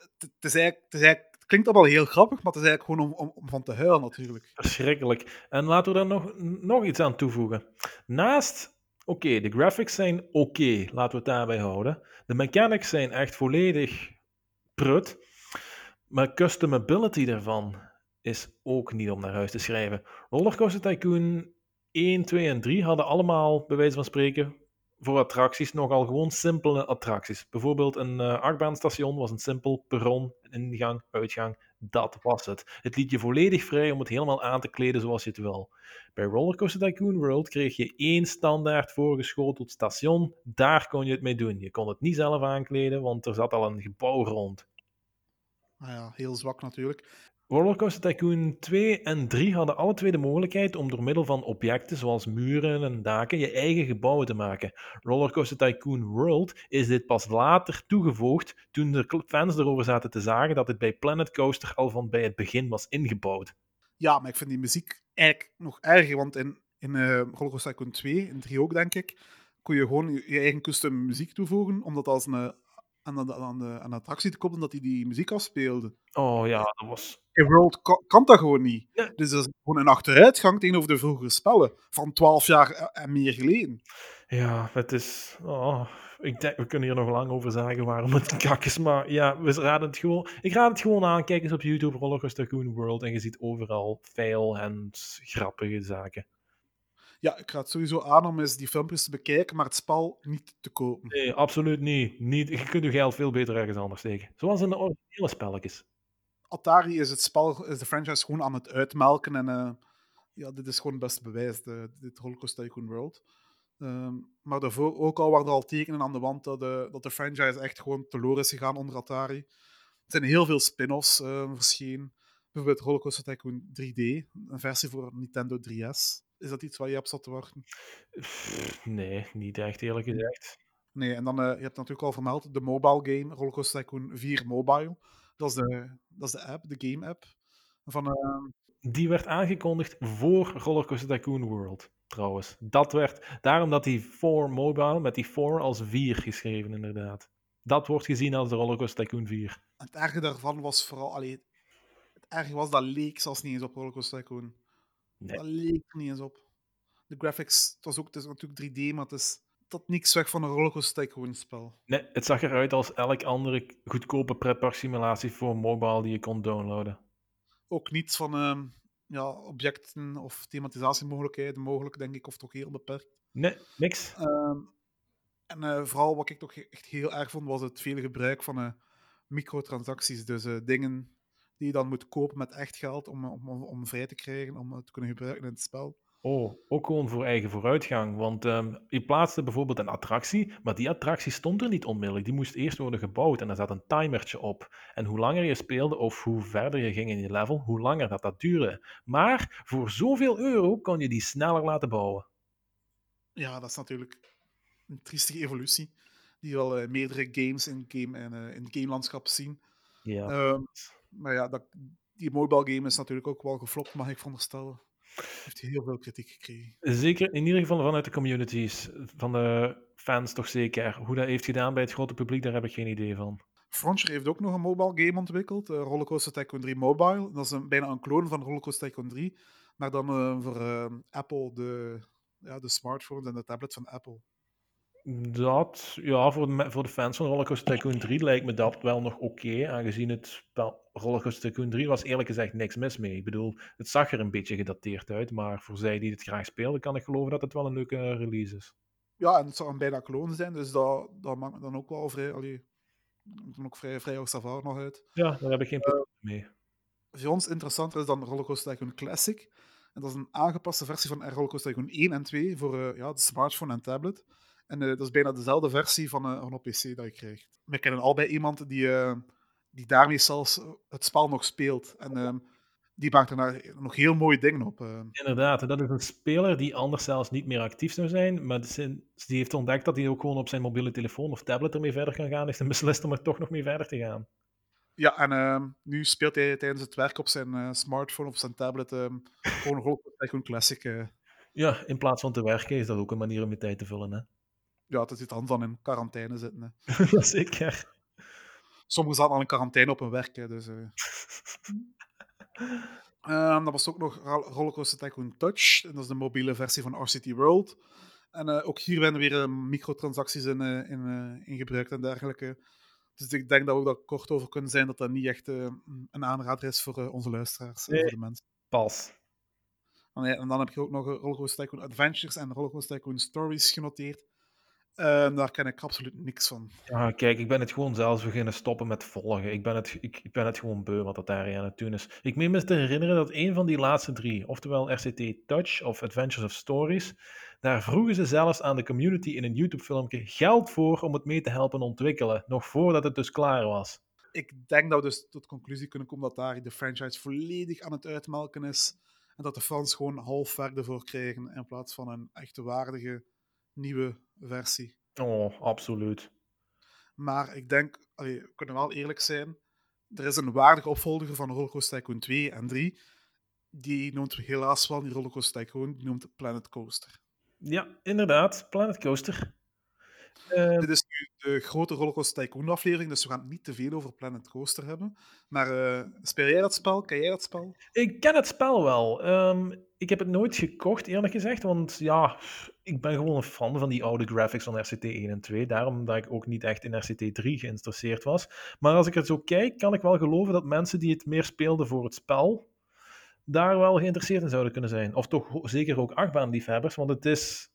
klinkt allemaal heel grappig, maar het is eigenlijk gewoon om, om, om van te huilen natuurlijk. Verschrikkelijk. En laten we daar nog, nog iets aan toevoegen. Naast Oké, okay, de graphics zijn oké, okay, laten we het daarbij houden. De De mechanics zijn echt volledig prut. Maar customability daarvan is ook niet om naar huis te schrijven. Rollercoaster Tycoon 1, 2 en 3 hadden allemaal, bij wijze van spreken, voor attracties nogal gewoon simpele attracties. Bijvoorbeeld een uh, achtbaanstation was een simpel perron, ingang, uitgang. Dat was het. Het liet je volledig vrij om het helemaal aan te kleden zoals je het wil. Bij Rollercoaster Tycoon World kreeg je één standaard voorgeschoteld station. Daar kon je het mee doen. Je kon het niet zelf aankleden, want er zat al een gebouw rond. Nou ja, heel zwak natuurlijk. Rollercoaster Tycoon 2 en 3 hadden alle twee de mogelijkheid om door middel van objecten zoals muren en daken je eigen gebouwen te maken. Rollercoaster Tycoon World is dit pas later toegevoegd toen de fans erover zaten te zagen dat het bij Planet Coaster al van bij het begin was ingebouwd. Ja, maar ik vind die muziek eigenlijk nog erger, want in, in uh, Rollercoaster Tycoon 2, in 3 ook denk ik, kon je gewoon je eigen custom muziek toevoegen, omdat als een aan de, aan de, aan de attractie te koppelen dat hij die muziek afspeelde. Oh ja, dat was... In World kan, dat gewoon niet. Dus dat is gewoon een achteruitgang tegenover de vroegere spellen van 12 jaar en meer geleden. Ja, het is... Oh, ik denk, we kunnen hier nog lang over zeggen waarom het kak is, maar ja, we raden het gewoon... Ik raad het gewoon aan, kijk eens op YouTube, Rollercoaster Tycoon World, en je ziet overal fail en grappige zaken. Ja, ik ga het sowieso aan om eens die filmpjes te bekijken, maar het spel niet te kopen. Nee, absoluut niet. niet. Je kunt je geld veel beter ergens anders steken. Zoals in de originele spelletjes. Atari is het spel, is de franchise gewoon aan het uitmelken. En uh, ja, dit is gewoon het beste bewijs, de, dit Holocaust Tycoon World. Um, maar daarvoor ook al waren er al tekenen aan de wand dat de, dat de franchise echt gewoon teloor is gegaan onder Atari. Er zijn heel veel spin-offs uh, verschenen. Bijvoorbeeld Holocaust Tycoon 3D, een versie voor Nintendo 3DS. Is dat iets waar je op zat te wachten? Nee, niet echt eerlijk gezegd. Nee, en dan, uh, je hebt natuurlijk al vermeld, de mobile game, Rollercoaster Tycoon 4 Mobile. Dat is de, dat is de app, de game app. Van, uh... Die werd aangekondigd voor Rollercoaster Tycoon World, trouwens. Dat werd, daarom dat die 4 Mobile, met die 4 als 4 geschreven inderdaad. Dat wordt gezien als de Rollercoaster Tycoon 4. Het erge daarvan was vooral, allee, het erge was dat leek zelfs niet eens op Rollercoaster Tycoon. Nee. Dat leek er niet eens op. De graphics, het was ook het is natuurlijk 3D, maar het is tot niks weg van een rollercoaster tycoon spel. Nee, het zag eruit als elk andere goedkope pretpark simulatie voor mobile die je kon downloaden. Ook niets van uh, ja, objecten of thematisatiemogelijkheden mogelijk, denk ik, of toch heel beperkt. Nee, niks. Uh, en uh, vooral wat ik toch echt heel erg vond, was het vele gebruik van uh, microtransacties. Dus uh, dingen die je dan moet kopen met echt geld om, om, om vrij te krijgen, om het te kunnen gebruiken in het spel. Oh, ook gewoon voor eigen vooruitgang. Want um, je plaatste bijvoorbeeld een attractie, maar die attractie stond er niet onmiddellijk. Die moest eerst worden gebouwd en er zat een timertje op. En hoe langer je speelde of hoe verder je ging in je level, hoe langer dat, dat duurde. Maar voor zoveel euro kon je die sneller laten bouwen. Ja, dat is natuurlijk een triestige evolutie. Die wel uh, meerdere games in, game, en, uh, in het gamelandschap zien. Ja. Um, maar ja, dat, die mobile game is natuurlijk ook wel geflopt, mag ik veronderstellen. Heeft heel veel kritiek gekregen. Zeker, in ieder geval vanuit de communities, van de fans toch zeker. Hoe dat heeft gedaan bij het grote publiek, daar heb ik geen idee van. Frontier heeft ook nog een mobile game ontwikkeld, uh, Rollercoaster Tycoon 3 Mobile. Dat is een, bijna een kloon van Rollercoaster Tycoon 3, maar dan uh, voor uh, Apple, de, ja, de smartphones en de tablet van Apple. Dat, ja, voor de, voor de fans van Rollercoaster Tycoon 3 lijkt me dat wel nog oké, aangezien het spel Rollercoaster Tycoon 3 was eerlijk gezegd niks mis mee. Ik bedoel, het zag er een beetje gedateerd uit, maar voor zij die het graag speelden, kan ik geloven dat het wel een leuke release is. Ja, en het zou een bijna kloon zijn, dus dat, dat maakt me dan ook wel vrij, allee, dan ook vrij, vrij Savaar nog uit. Ja, daar heb ik geen probleem uh, mee. Voor ons interessanter is dan Rollercoaster Tycoon Classic. En dat is een aangepaste versie van Rollercoaster Tycoon 1 en 2 voor uh, ja, de smartphone en tablet. En uh, dat is bijna dezelfde versie van, van op PC dat je krijgt. We kennen al bij iemand die, die daarmee zelfs het spel nog speelt. En ehm, die maakt er nog heel mooie dingen op. Inderdaad, dat is een speler die anders zelfs niet meer actief zou zijn. Maar die heeft ontdekt dat hij ook gewoon op zijn mobiele telefoon of tablet ermee verder kan gaan. Is en beslist om er toch nog mee verder te gaan. Ja, en uh, nu speelt hij tijdens het werk op zijn uh, smartphone of zijn tablet um, gewoon een Classic. Uh. Ja, in plaats van te werken is dat ook een manier om je tijd te vullen. Hè? ja, is anders dan in quarantaine zitten. Hè. Zeker. Sommigen zaten al in quarantaine op hun werk, hè, dus... Um, dat was ook nog Rollercoaster Tycoon Touch. En dat is de mobiele versie van RCT World. En eh, ook hier werden weer eh, microtransacties in, in, in gebruikt en dergelijke. Dus ik denk dat we daar kort over kunnen zijn dat dat niet echt een aanrader is voor onze luisteraars en Nee. voor de mensen. Pas. En, dan heb je ook nog Rollercoaster Tycoon Adventures en Rollercoaster Tycoon Stories genoteerd. Eh, daar ken ik absoluut niks van. Ja, kijk, ik ben het gewoon zelfs beginnen stoppen met volgen. Ik ben het, ik, ik ben het gewoon beu wat dat daar aan het doen is. Ik meen me te herinneren dat een van die laatste drie, oftewel RCT Touch of Adventures of Stories, daar vroegen ze zelfs aan de community in een YouTube-filmpje geld voor om het mee te helpen ontwikkelen, nog voordat het dus klaar was. Ik denk dat we dus tot conclusie kunnen komen dat daar de franchise volledig aan het uitmelken is. En dat de fans gewoon half werk ervoor krijgen in plaats van een echte waardige nieuwe versie. Oh, absoluut. Maar ik denk, allee, we kunnen wel eerlijk zijn, er is een waardige opvolger van Rollercoaster Tycoon 2 en 3. Die noemt helaas wel niet Rollercoaster Tycoon, die noemt Planet Coaster. Ja, inderdaad, Planet Coaster. Eh, Dit is nu de grote Rollercoaster Tycoon aflevering, dus we gaan het niet te veel over Planet Coaster hebben. Maar eh, speel jij dat spel? Ken jij dat spel? Ik ken het spel wel. Ehm, ik heb het nooit gekocht, eerlijk gezegd. Want ja, ik ben gewoon een fan van die oude graphics van RCT 1 en 2. Daarom dat ik ook niet echt in RCT 3 geïnteresseerd was. Maar als ik er zo kijk, kan ik wel geloven dat mensen die het meer speelden voor het spel, daar wel geïnteresseerd in zouden kunnen zijn. Of toch zeker ook achtbaanliefhebbers, want het is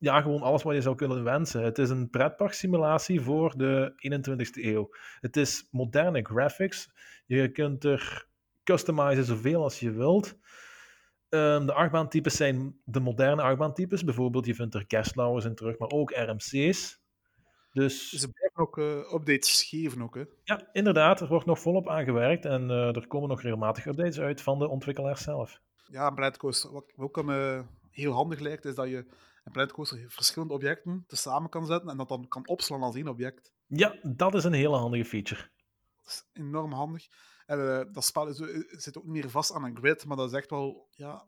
ja, gewoon alles wat je zou kunnen wensen. Het is een pretparksimulatie voor de 21ste eeuw. Het is moderne graphics. Je kunt er customizen zoveel als je wilt. Ehm, de achtbaantypes zijn de moderne achtbaantypes. Bijvoorbeeld, je vindt er Guestlowers in terug, maar ook RMC's. Dus Ze blijven ook eh, updates geven ook, hè. ja, inderdaad, er wordt nog volop aan gewerkt en eh, er komen nog regelmatig updates uit van de ontwikkelaars zelf. Ja, Coaster. Wat ook eh, heel handig lijkt, is dat je een Planet Coaster verschillende objecten tezamen kan zetten en dat dan kan opslaan als één object. Ja, dat is een hele handige feature. Dat is enorm handig. En eh, dat spel is, eh, zit ook niet meer vast aan een grid, maar dat is echt wel ja,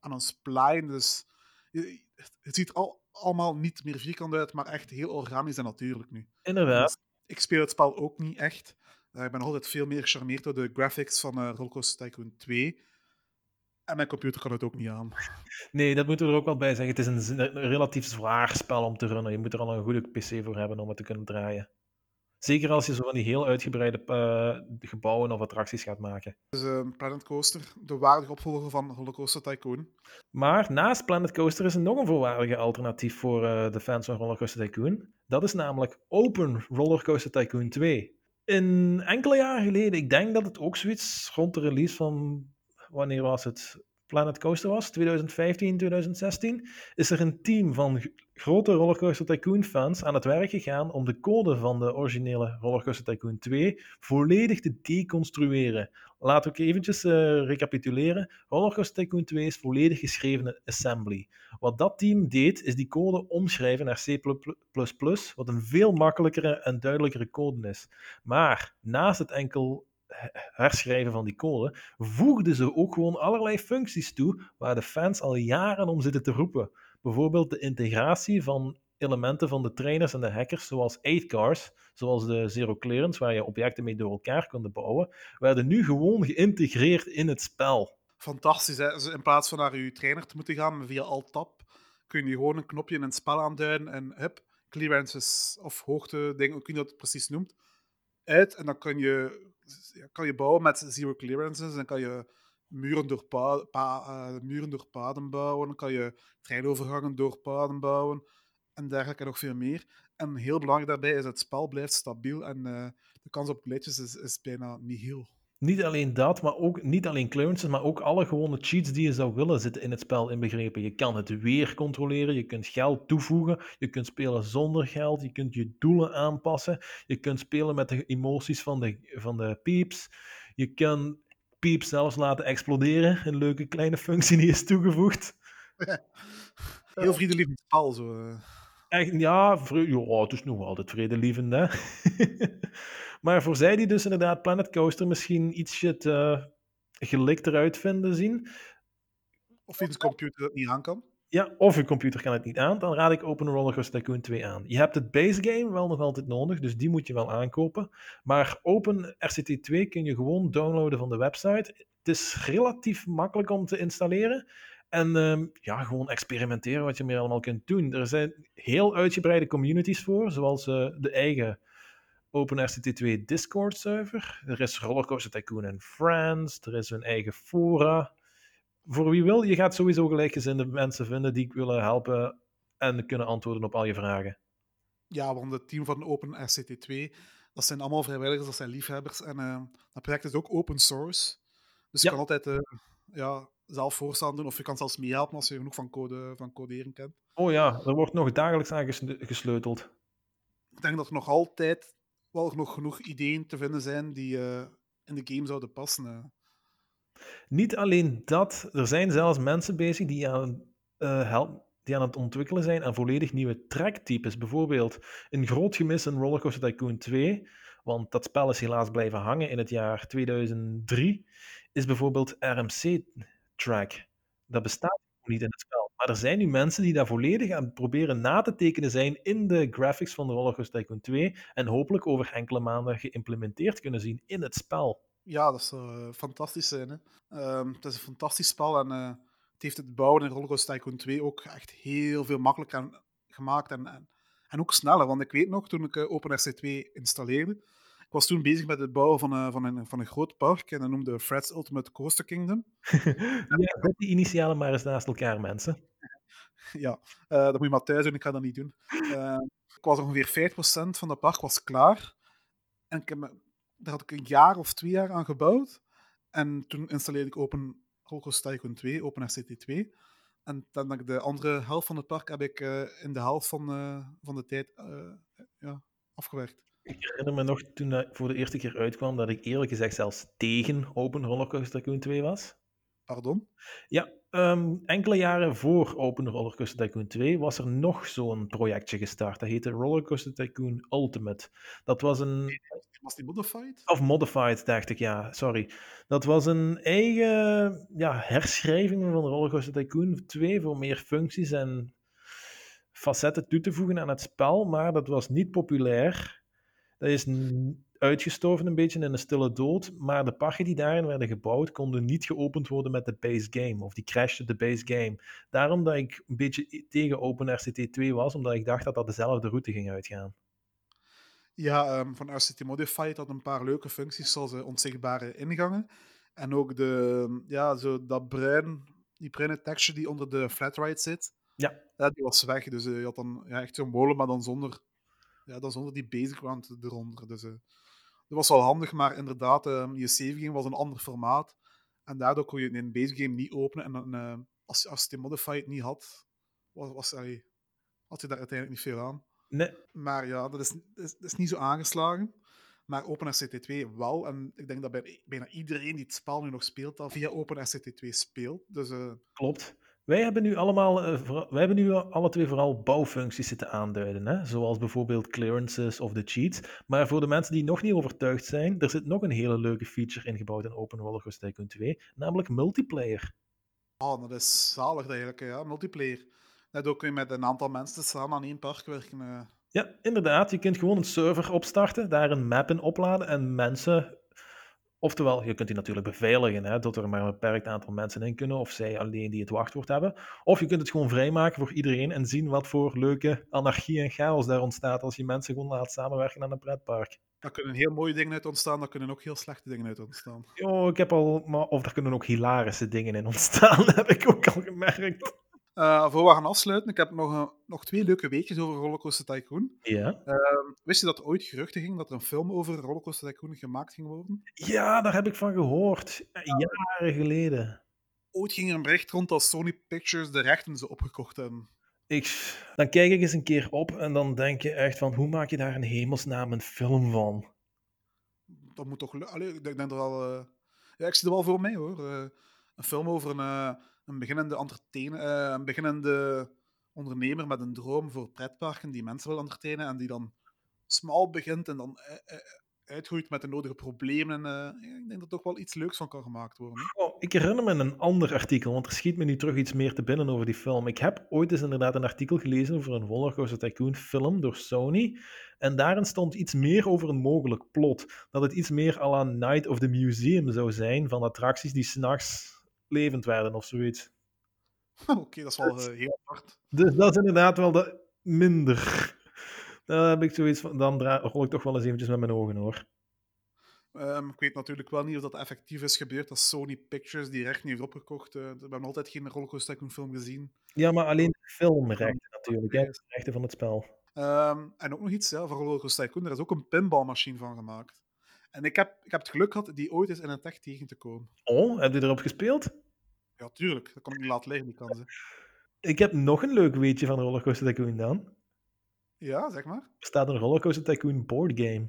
aan een spline. Dus je- het ziet al, allemaal niet meer vierkant uit, maar echt heel organisch en natuurlijk nu. Inderdaad. Ik speel het spel ook niet echt. Eh, ik ben altijd veel meer gecharmeerd door de graphics van eh Rollercoaster Tycoon 2. En mijn computer kan het ook niet aan. Nee, dat moeten we er ook wel bij zeggen. Het is een, een relatief zwaar spel om te runnen. Je moet er al een goede PC voor hebben om het te kunnen draaien. Zeker als je zo van die heel uitgebreide eh, gebouwen of attracties gaat maken. Dus eh, Planet Coaster, de waardige opvolger van Rollercoaster Tycoon. Maar naast Planet Coaster is er nog een volwaardige alternatief voor eh, de fans van Roller Coaster Tycoon. Dat is namelijk Open Roller Coaster Tycoon 2. In enkele jaren geleden, ik denk dat het ook zoiets rond de release van, wanneer was het? Planet Coaster was, 2015, 2016, is er een team van grote Roller Coaster Tycoon fans aan het werk gegaan om de code van de originele Roller Coaster Tycoon 2 volledig te deconstrueren. Laten we eventjes eh, recapituleren. Rollercoaster Tycoon 2 is volledig geschreven in assembly. Wat dat team deed, is die code omschrijven naar C++, wat een veel makkelijkere en duidelijkere code is. Maar naast het enkel herschrijven van die code, voegden ze ook gewoon allerlei functies toe waar de fans al jaren om zitten te roepen. Bijvoorbeeld de integratie van elementen van de trainers en de hackers, zoals 8 cars, zoals de Zero Clearance, waar je objecten mee door elkaar konden bouwen, werden nu gewoon geïntegreerd in het spel. Fantastisch, hè? In plaats van naar je trainer te moeten gaan via Alt-Tab, kun je gewoon een knopje in het spel aanduiden en hup, clearances of hoogte, hoe kun je dat precies noemt, uit. En dan kun je, kan je bouwen met zero clearances. Dan kan je muren door, pa, pa- eh, muren door paden bouwen. Kan je treinovergangen door paden bouwen. En dergelijke en nog veel meer. En heel belangrijk daarbij is het spel blijft stabiel. En eh, de kans op glitches is, is bijna nihil. Niet alleen dat, maar ook niet alleen clearances, maar ook alle gewone cheats die je zou willen zitten in het spel inbegrepen. Je kan het weer controleren, je kunt geld toevoegen, je kunt spelen zonder geld, je kunt je doelen aanpassen, je kunt spelen met de emoties van de, van de peeps, je kan peeps zelfs laten exploderen, een leuke kleine functie die is toegevoegd. Heel vriendelijk spel. Zo. eh. Echt, ja, ja, het is nog altijd vredelievend, hè. maar voor zij die dus inderdaad Planet Coaster misschien ietsje te gelikt eruit vinden zien, Of je de computer dat niet aan kan. ja, of je computer kan het niet aan, dan raad ik Open Roller Coaster Tycoon 2 aan. Je hebt het base game wel nog altijd nodig, dus die moet je wel aankopen. Maar Open RCT 2 kun je gewoon downloaden van de website. Het is relatief makkelijk om te installeren. En ehm, ja, gewoon experimenteren wat je meer allemaal kunt doen. Er zijn heel uitgebreide communities voor, zoals eh, de eigen OpenRCT2 Discord server. Er is Rollercoaster Tycoon in France. Er is een eigen fora. Voor wie wil, je gaat sowieso gelijkgezinde mensen vinden die willen helpen en kunnen antwoorden op al je vragen. Ja, want het team van OpenRCT2, dat zijn allemaal vrijwilligers, dat zijn liefhebbers. En uh, dat project is ook open source. Dus je Ja. kan altijd uh, ja, zelf voorstaan doen, of je kan zelfs meehelpen als je genoeg van, code, van coderen kent. Oh ja, er wordt nog dagelijks aan ges- gesleuteld. Ik denk dat er nog altijd wel nog genoeg ideeën te vinden zijn die uh, in de game zouden passen. eh. Niet alleen dat, er zijn zelfs mensen bezig die aan, uh, help, die aan het ontwikkelen zijn aan volledig nieuwe tracktypes. Bijvoorbeeld een groot gemis in Rollercoaster Tycoon 2, want dat spel is helaas blijven hangen in het jaar 2003, is bijvoorbeeld RMC-track. Dat bestaat niet in het. Maar er zijn nu mensen die daar volledig aan proberen na te tekenen zijn in de graphics van de Rollercoaster Tycoon 2 en hopelijk over enkele maanden geïmplementeerd kunnen zien in het spel. Ja, dat zou uh, fantastisch zijn. Hè? Uh, het is een fantastisch spel en uh, het heeft het bouwen in Rollercoaster Tycoon 2 ook echt heel veel makkelijker gemaakt en, en, en, ook sneller. Want ik weet nog, toen ik uh, OpenRC2 installeerde, ik was toen bezig met het bouwen van, van, een, van een groot park en dat noemde Fred's Ultimate Coaster Kingdom. ja, zet die initialen maar eens naast elkaar, mensen. ja, uh, dat moet je maar thuis doen, ik ga dat niet doen. Uh, ik was ongeveer 5% van dat park was klaar. En ik heb me, daar had ik een jaar of twee jaar aan gebouwd. En toen installeerde ik Open Rollercoaster Tycoon 2, OpenRCT 2. En dan heb ik de andere helft van het park heb ik uh, in de helft van, van de tijd ja, afgewerkt. Ik herinner me nog toen dat voor de eerste keer uitkwam dat ik eerlijk gezegd zelfs tegen Open Rollercoaster Tycoon 2 was. Pardon? Ja, um, enkele jaren voor Open Rollercoaster Tycoon 2 was er nog zo'n projectje gestart. Dat heette Rollercoaster Tycoon Ultimate. Dat was een... Was die modified? Of modified, dacht ik, ja. Sorry. Dat was een eigen ja, herschrijving van Rollercoaster Tycoon 2 voor meer functies en facetten toe te voegen aan het spel, maar dat was niet populair. Dat is uitgestorven een beetje in een stille dood, maar de parken die daarin werden gebouwd konden niet geopend worden met de base game, of die crashten de base game. Daarom dat ik een beetje tegen OpenRCT 2 was, omdat ik dacht dat dat dezelfde route ging uitgaan. Ja, um, van RCT Modified had een paar leuke functies, zoals uh, onzichtbare ingangen. En ook de, ja, zo dat bruin, die bruine texture die onder de flatride zit. Ja. ja die was weg. Dus uh, je had dan ja, echt zo'n molen, maar dan zonder, ja, dan zonder die basic ground eronder. Dus uh, was wel handig, maar inderdaad, um, je save game was een ander formaat. En daardoor kon je een base game niet openen. En dan, uh, als, als je Modified niet had, was, was, allee, had je daar uiteindelijk niet veel aan. Nee. Maar ja, dat is, dat is, dat is niet zo aangeslagen. Maar OpenRCT2 wel. En ik denk dat bij, bijna iedereen die het spel nu nog speelt, dat via OpenRCT2 speelt. Dus, uh... Klopt. Wij hebben nu allemaal, uh, voor, wij hebben nu alle twee vooral bouwfuncties zitten aanduiden, hè? zoals bijvoorbeeld clearances of de cheats. Maar voor de mensen die nog niet overtuigd zijn, er zit nog een hele leuke feature ingebouwd in Open Rollercoaster Tycoon 2, namelijk multiplayer. Oh, dat is zalig eigenlijk, ja, multiplayer. Net ook kun je met een aantal mensen samen aan één park werken. Uh... Ja, inderdaad. Je kunt gewoon een server opstarten, daar een map in opladen en mensen. Oftewel, je kunt die natuurlijk beveiligen, hè, dat er maar een beperkt aantal mensen in kunnen, of zij alleen die het wachtwoord hebben. Of je kunt het gewoon vrijmaken voor iedereen en zien wat voor leuke anarchie en chaos daar ontstaat als je mensen gewoon laat samenwerken aan een pretpark. Daar kunnen heel mooie dingen uit ontstaan, daar kunnen ook heel slechte dingen uit ontstaan. Oh, ik heb al, maar, of er kunnen ook hilarische dingen in ontstaan, heb ik ook al gemerkt. Uh, voor we gaan afsluiten, ik heb nog, nog twee leuke weetjes over Rollercoaster Tycoon. Ja. Uh, wist je dat er ooit geruchten ging dat er een film over Rollercoaster Tycoon gemaakt ging worden? Ja, daar heb ik van gehoord. Jaren geleden. Ooit ging er een bericht rond dat Sony Pictures de rechten ze opgekocht hebben. Ik, dan kijk ik eens een keer op en dan denk je echt van, hoe maak je daar in hemelsnaam een film van? Dat moet toch... Allee, ik denk dat wel... Uh... Ja, ik zie er wel voor mij, hoor. Een film over een, een beginnende entertainer... een beginnende ondernemer met een droom voor pretparken die mensen wil entertainen en die dan smal begint en dan uitgroeit met de nodige problemen. En, ik denk dat er toch wel iets leuks van kan gemaakt worden. Oh, ik herinner me een ander artikel, want er schiet me nu terug iets meer te binnen over die film. Ik heb ooit eens inderdaad een artikel gelezen over een Rollercoaster Tycoon film door Sony. En daarin stond iets meer over een mogelijk plot. Dat het iets meer à la Night of the Museum zou zijn, van attracties die s'nachts levend werden of zoiets. Oké, dat is wel eh, heel apart. Dus dat is inderdaad wel de minder. Dan heb ik zoiets van, dan rol ik toch wel eens eventjes met mijn ogen hoor. Ehm, ik weet natuurlijk wel niet of dat effectief is gebeurd dat Sony Pictures die rechten heeft opgekocht. Eh, we hebben altijd geen Rollercoaster film gezien. Ja, maar alleen de filmrechten natuurlijk, hè? de rechten van het spel. Ehm, en ook nog iets ja, voor Rollercoaster Tycoon. Er is ook een pinballmachine van gemaakt. En ik heb, ik heb het geluk gehad die ooit eens in een tech tegen te komen. Oh, heb je erop gespeeld? Ja, tuurlijk. Dat kan ik niet laten liggen, die kans. hè. Ik heb nog een leuk weetje van Rollercoaster Tycoon dan. Ja, zeg maar. Er staat een Rollercoaster Tycoon boardgame.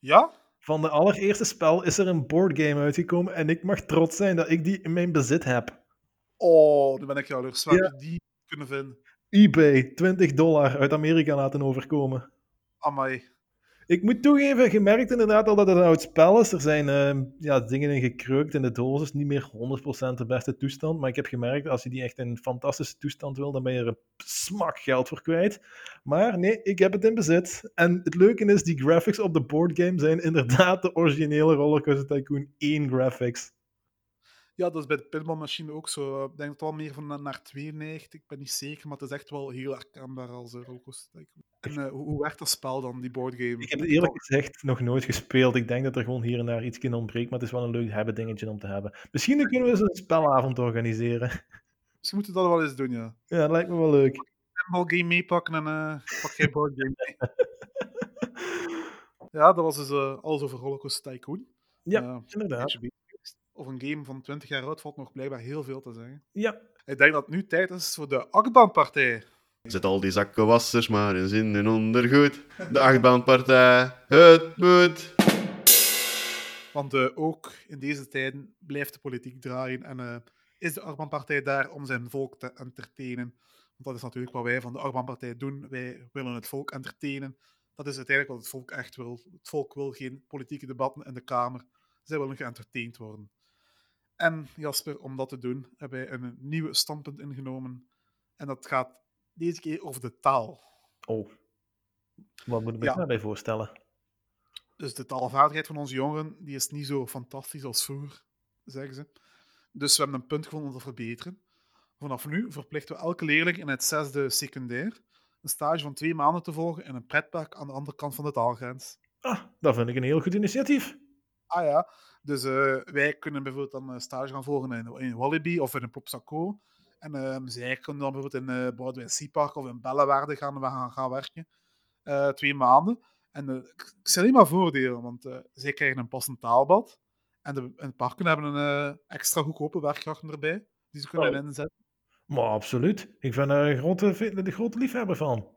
Ja? Van de allereerste spel is er een boardgame uitgekomen en ik mag trots zijn dat ik die in mijn bezit heb. Oh, nu ben ik jaloers. Waar Ja. die kunnen vinden? eBay, 20 dollar uit Amerika laten overkomen. Amai. Ik moet toegeven, je merkt inderdaad al dat het een oud spel is. Er zijn ehm, ja, dingen in gekreukt in de doos. is niet meer 100% de beste toestand. Maar ik heb gemerkt, als je die echt in fantastische toestand wil, dan ben je er een smak geld voor kwijt. Maar nee, ik heb het in bezit. En het leuke is, die graphics op de boardgame zijn inderdaad de originele Rollercoaster Tycoon 1 graphics. Ja, dat is bij de pinballmachine ook zo. Ik denk dat het wel meer van na- naar 92. Ik ben niet zeker, maar het is echt wel heel herkenbaar als een Rollercoaster Tycoon. En eh, hoe, werkt dat spel dan, die boardgame? Ik heb het eerlijk gezegd nog nooit gespeeld. Ik denk dat er gewoon hier en daar iets in ontbreekt, maar het is wel een leuk hebben dingetje om te hebben. Misschien kunnen we eens een spelavond organiseren. Misschien moeten dat wel eens doen, ja. Ja, dat lijkt me wel leuk. Pinballgame meepakken en eh pak jij boardgame mee. Ja, dat was dus eh, alles over Rollercoaster Tycoon. Ja, inderdaad. Over een game van 20 jaar oud valt nog blijkbaar heel veel te zeggen. Ja, Ik denk dat het nu tijd is voor de achtbaanpartij. Zet al die zakkenwassers maar eens in hun ondergoed. De achtbaanpartij, het moet. Want eh, ook in deze tijden blijft de politiek draaien en eh, is de Arban-partij daar om zijn volk te entertainen. Want dat is natuurlijk wat wij van de Arban-partij doen. Wij willen het volk entertainen. Dat is uiteindelijk wat het volk echt wil. Het volk wil geen politieke debatten in de Kamer. Zij willen geëntertained worden. En Jasper, om dat te doen, hebben wij een nieuw standpunt ingenomen. En dat gaat deze keer over de taal. Oh. Wat moet ik me Ja. daarbij voorstellen? Dus de taalvaardigheid van onze jongeren die is niet zo fantastisch als vroeger, zeggen ze. Dus we hebben een punt gevonden om te verbeteren. Vanaf nu verplichten we elke leerling in het zesde secundair een stage van twee maanden te volgen in een pretpark aan de andere kant van de taalgrens. Ah, dat vind ik een heel goed initiatief. Ah ja, dus eh, wij kunnen bijvoorbeeld dan een stage gaan volgen in, in Walibi of in een Plopsaco. En ehm, zij kunnen dan bijvoorbeeld in uh, Broadway Sea Park of in Bellewaarde gaan, gaan, gaan werken. Eh, twee maanden. En eh, ik zie alleen maar voordelen, want eh, zij krijgen een passend taalbad. En de, en de parken hebben een eh, extra goedkope werkkrachten erbij, die ze kunnen Oh. inzetten. Maar absoluut. Ik ben er een grote, de grote liefhebber van.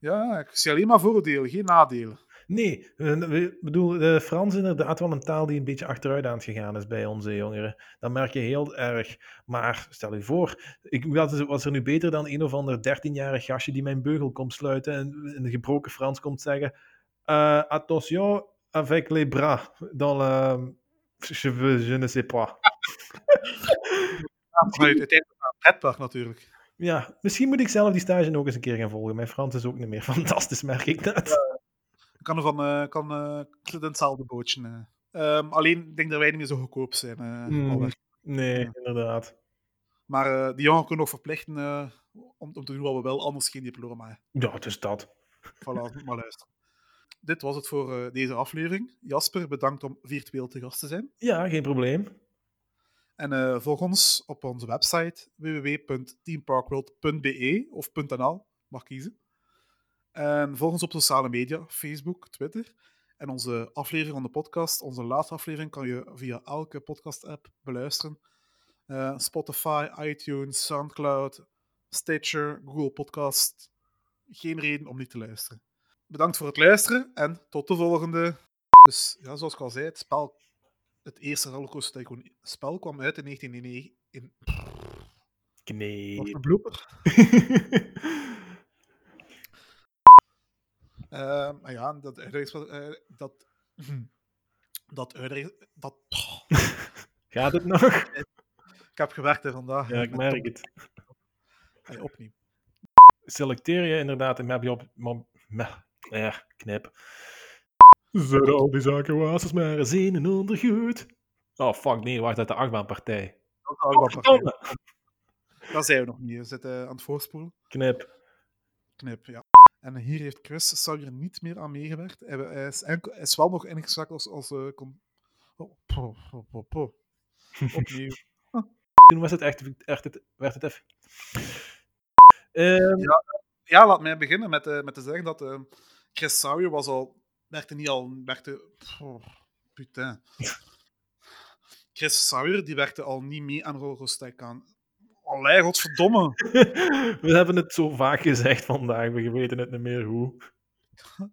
Ja, ik zie alleen maar voordelen, geen nadelen. Nee, eh, ik bedoel, eh, Frans is inderdaad wel een taal die een beetje achteruit aan het gegaan is bij onze jongeren. Dat merk je heel erg. Maar stel je voor, ik, wat is- was er nu beter dan een of ander 13-jarig gastje die mijn beugel komt sluiten en in gebroken Frans komt zeggen: eh, Attention avec les bras dans le. Je, je ne sais pas. Ja, uiteindelijk naar een pretpark natuurlijk. Ja, misschien moet ik zelf die stage ook eens een keer gaan volgen. Mijn Frans is ook niet meer fantastisch, merk ik net. Ik kan ervan, eh kan eh, hetzelfde bootje. Ehm, alleen, ik denk dat wij niet meer zo goedkoop zijn. eh, Mm. weg. Nee, inderdaad. Maar die jongen kunnen nog verplichten om, om te doen wat we wel, anders geen diploma. Ja, het is dat. Voilà, maar luisteren. Dit was het voor deze aflevering. Jasper, bedankt om virtueel te gast te zijn. Ja, geen probleem. En eh, volg ons op onze website www.teamparkworld.be of .nl, mag kiezen. En volg ons op sociale media, Facebook, Twitter. En onze aflevering van de podcast, onze laatste aflevering, kan je via elke podcast-app beluisteren. Eh, Spotify, iTunes, Soundcloud, Stitcher, Google Podcast. Geen reden om niet te luisteren. Bedankt voor het luisteren en tot de volgende. Dus ja, zoals ik al zei, het spel het eerste Rollercoaster Tycoon spel kwam uit in 1999. In... Wat een blooper. Ehm, maar ja, dat eh, dat... Dat. Dat... Gaat het nog? Ik heb gewerkt hè, vandaag. Ja, ik merk het. Allee, opnieuw. Selecteer je inderdaad en heb je op... Ja, knip. Zet al die zaken wazers maar zenen ondergoed. Oh, fuck, nee, wacht, uit de achtbaanpartij. Dat perfect. Verdomme. Dat zijn we nog niet. We zitten aan het voorspoelen. Knip. Knip, ja. En hier heeft Chris Sauer niet meer aan meegewerkt. Hij, is, enkel, hij is wel nog ingeschakeld als... als uh, oh, po, po, po, po. Opnieuw. Toen was het echt, echt het, werd het even... Ehm, Ja, laat mij beginnen met, eh, met te zeggen dat eh, Chris Sauer was al... Werkte niet al... Werkte... Oh, putain. Chris Sauer, die werkte al niet mee aan Rogostek aan. Allee, godverdomme. we hebben het zo vaak gezegd vandaag, we weten het niet meer hoe.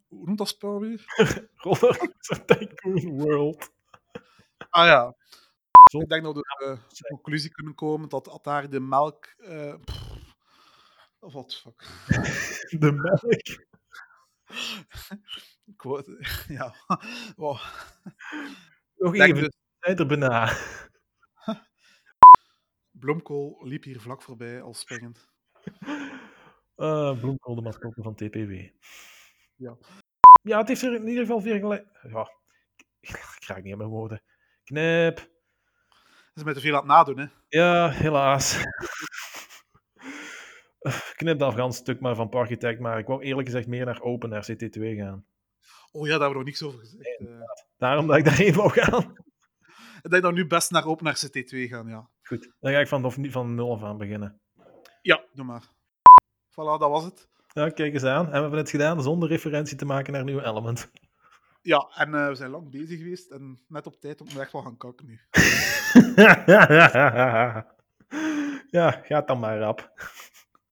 Hoe noemt dat spel weer? Rollercoaster Tycoon World. Ah ja. Zo. Ik denk dat we tot de conclusie kunnen komen dat, daar de melk... eh of wat fuck. De melk. Ik wou- ja. Wow. Nog even, dus, zijn er bijna. Bloemkool liep hier vlak voorbij al springend. Uh, Bloemkool, de mascotte van TPW. Ja. Ja, het heeft er in ieder geval veel gelijk. Ja, ik raak niet aan mijn woorden. Knip. Dat is met te veel aan het nadoen, hè. Ja, helaas. Knip dat Frans stuk maar van Parchitect, maar ik wou eerlijk gezegd meer naar Open naar CT2 gaan. Oh ja, daar hebben we nog niks over gezegd. eh. Daarom dat ik daarheen wou gaan. Ik denk dat we nu best naar open naar CT2 gaan, ja. Goed, dan ga ik van, of van nul af aan beginnen. Ja, doe maar. Voilà, dat was het. Ja, kijk eens aan. En we hebben het gedaan zonder referentie te maken naar nieuwe element. Ja, en eh, we zijn lang bezig geweest en net op tijd om echt wel gaan kakken nu. ja, gaat dan maar rap.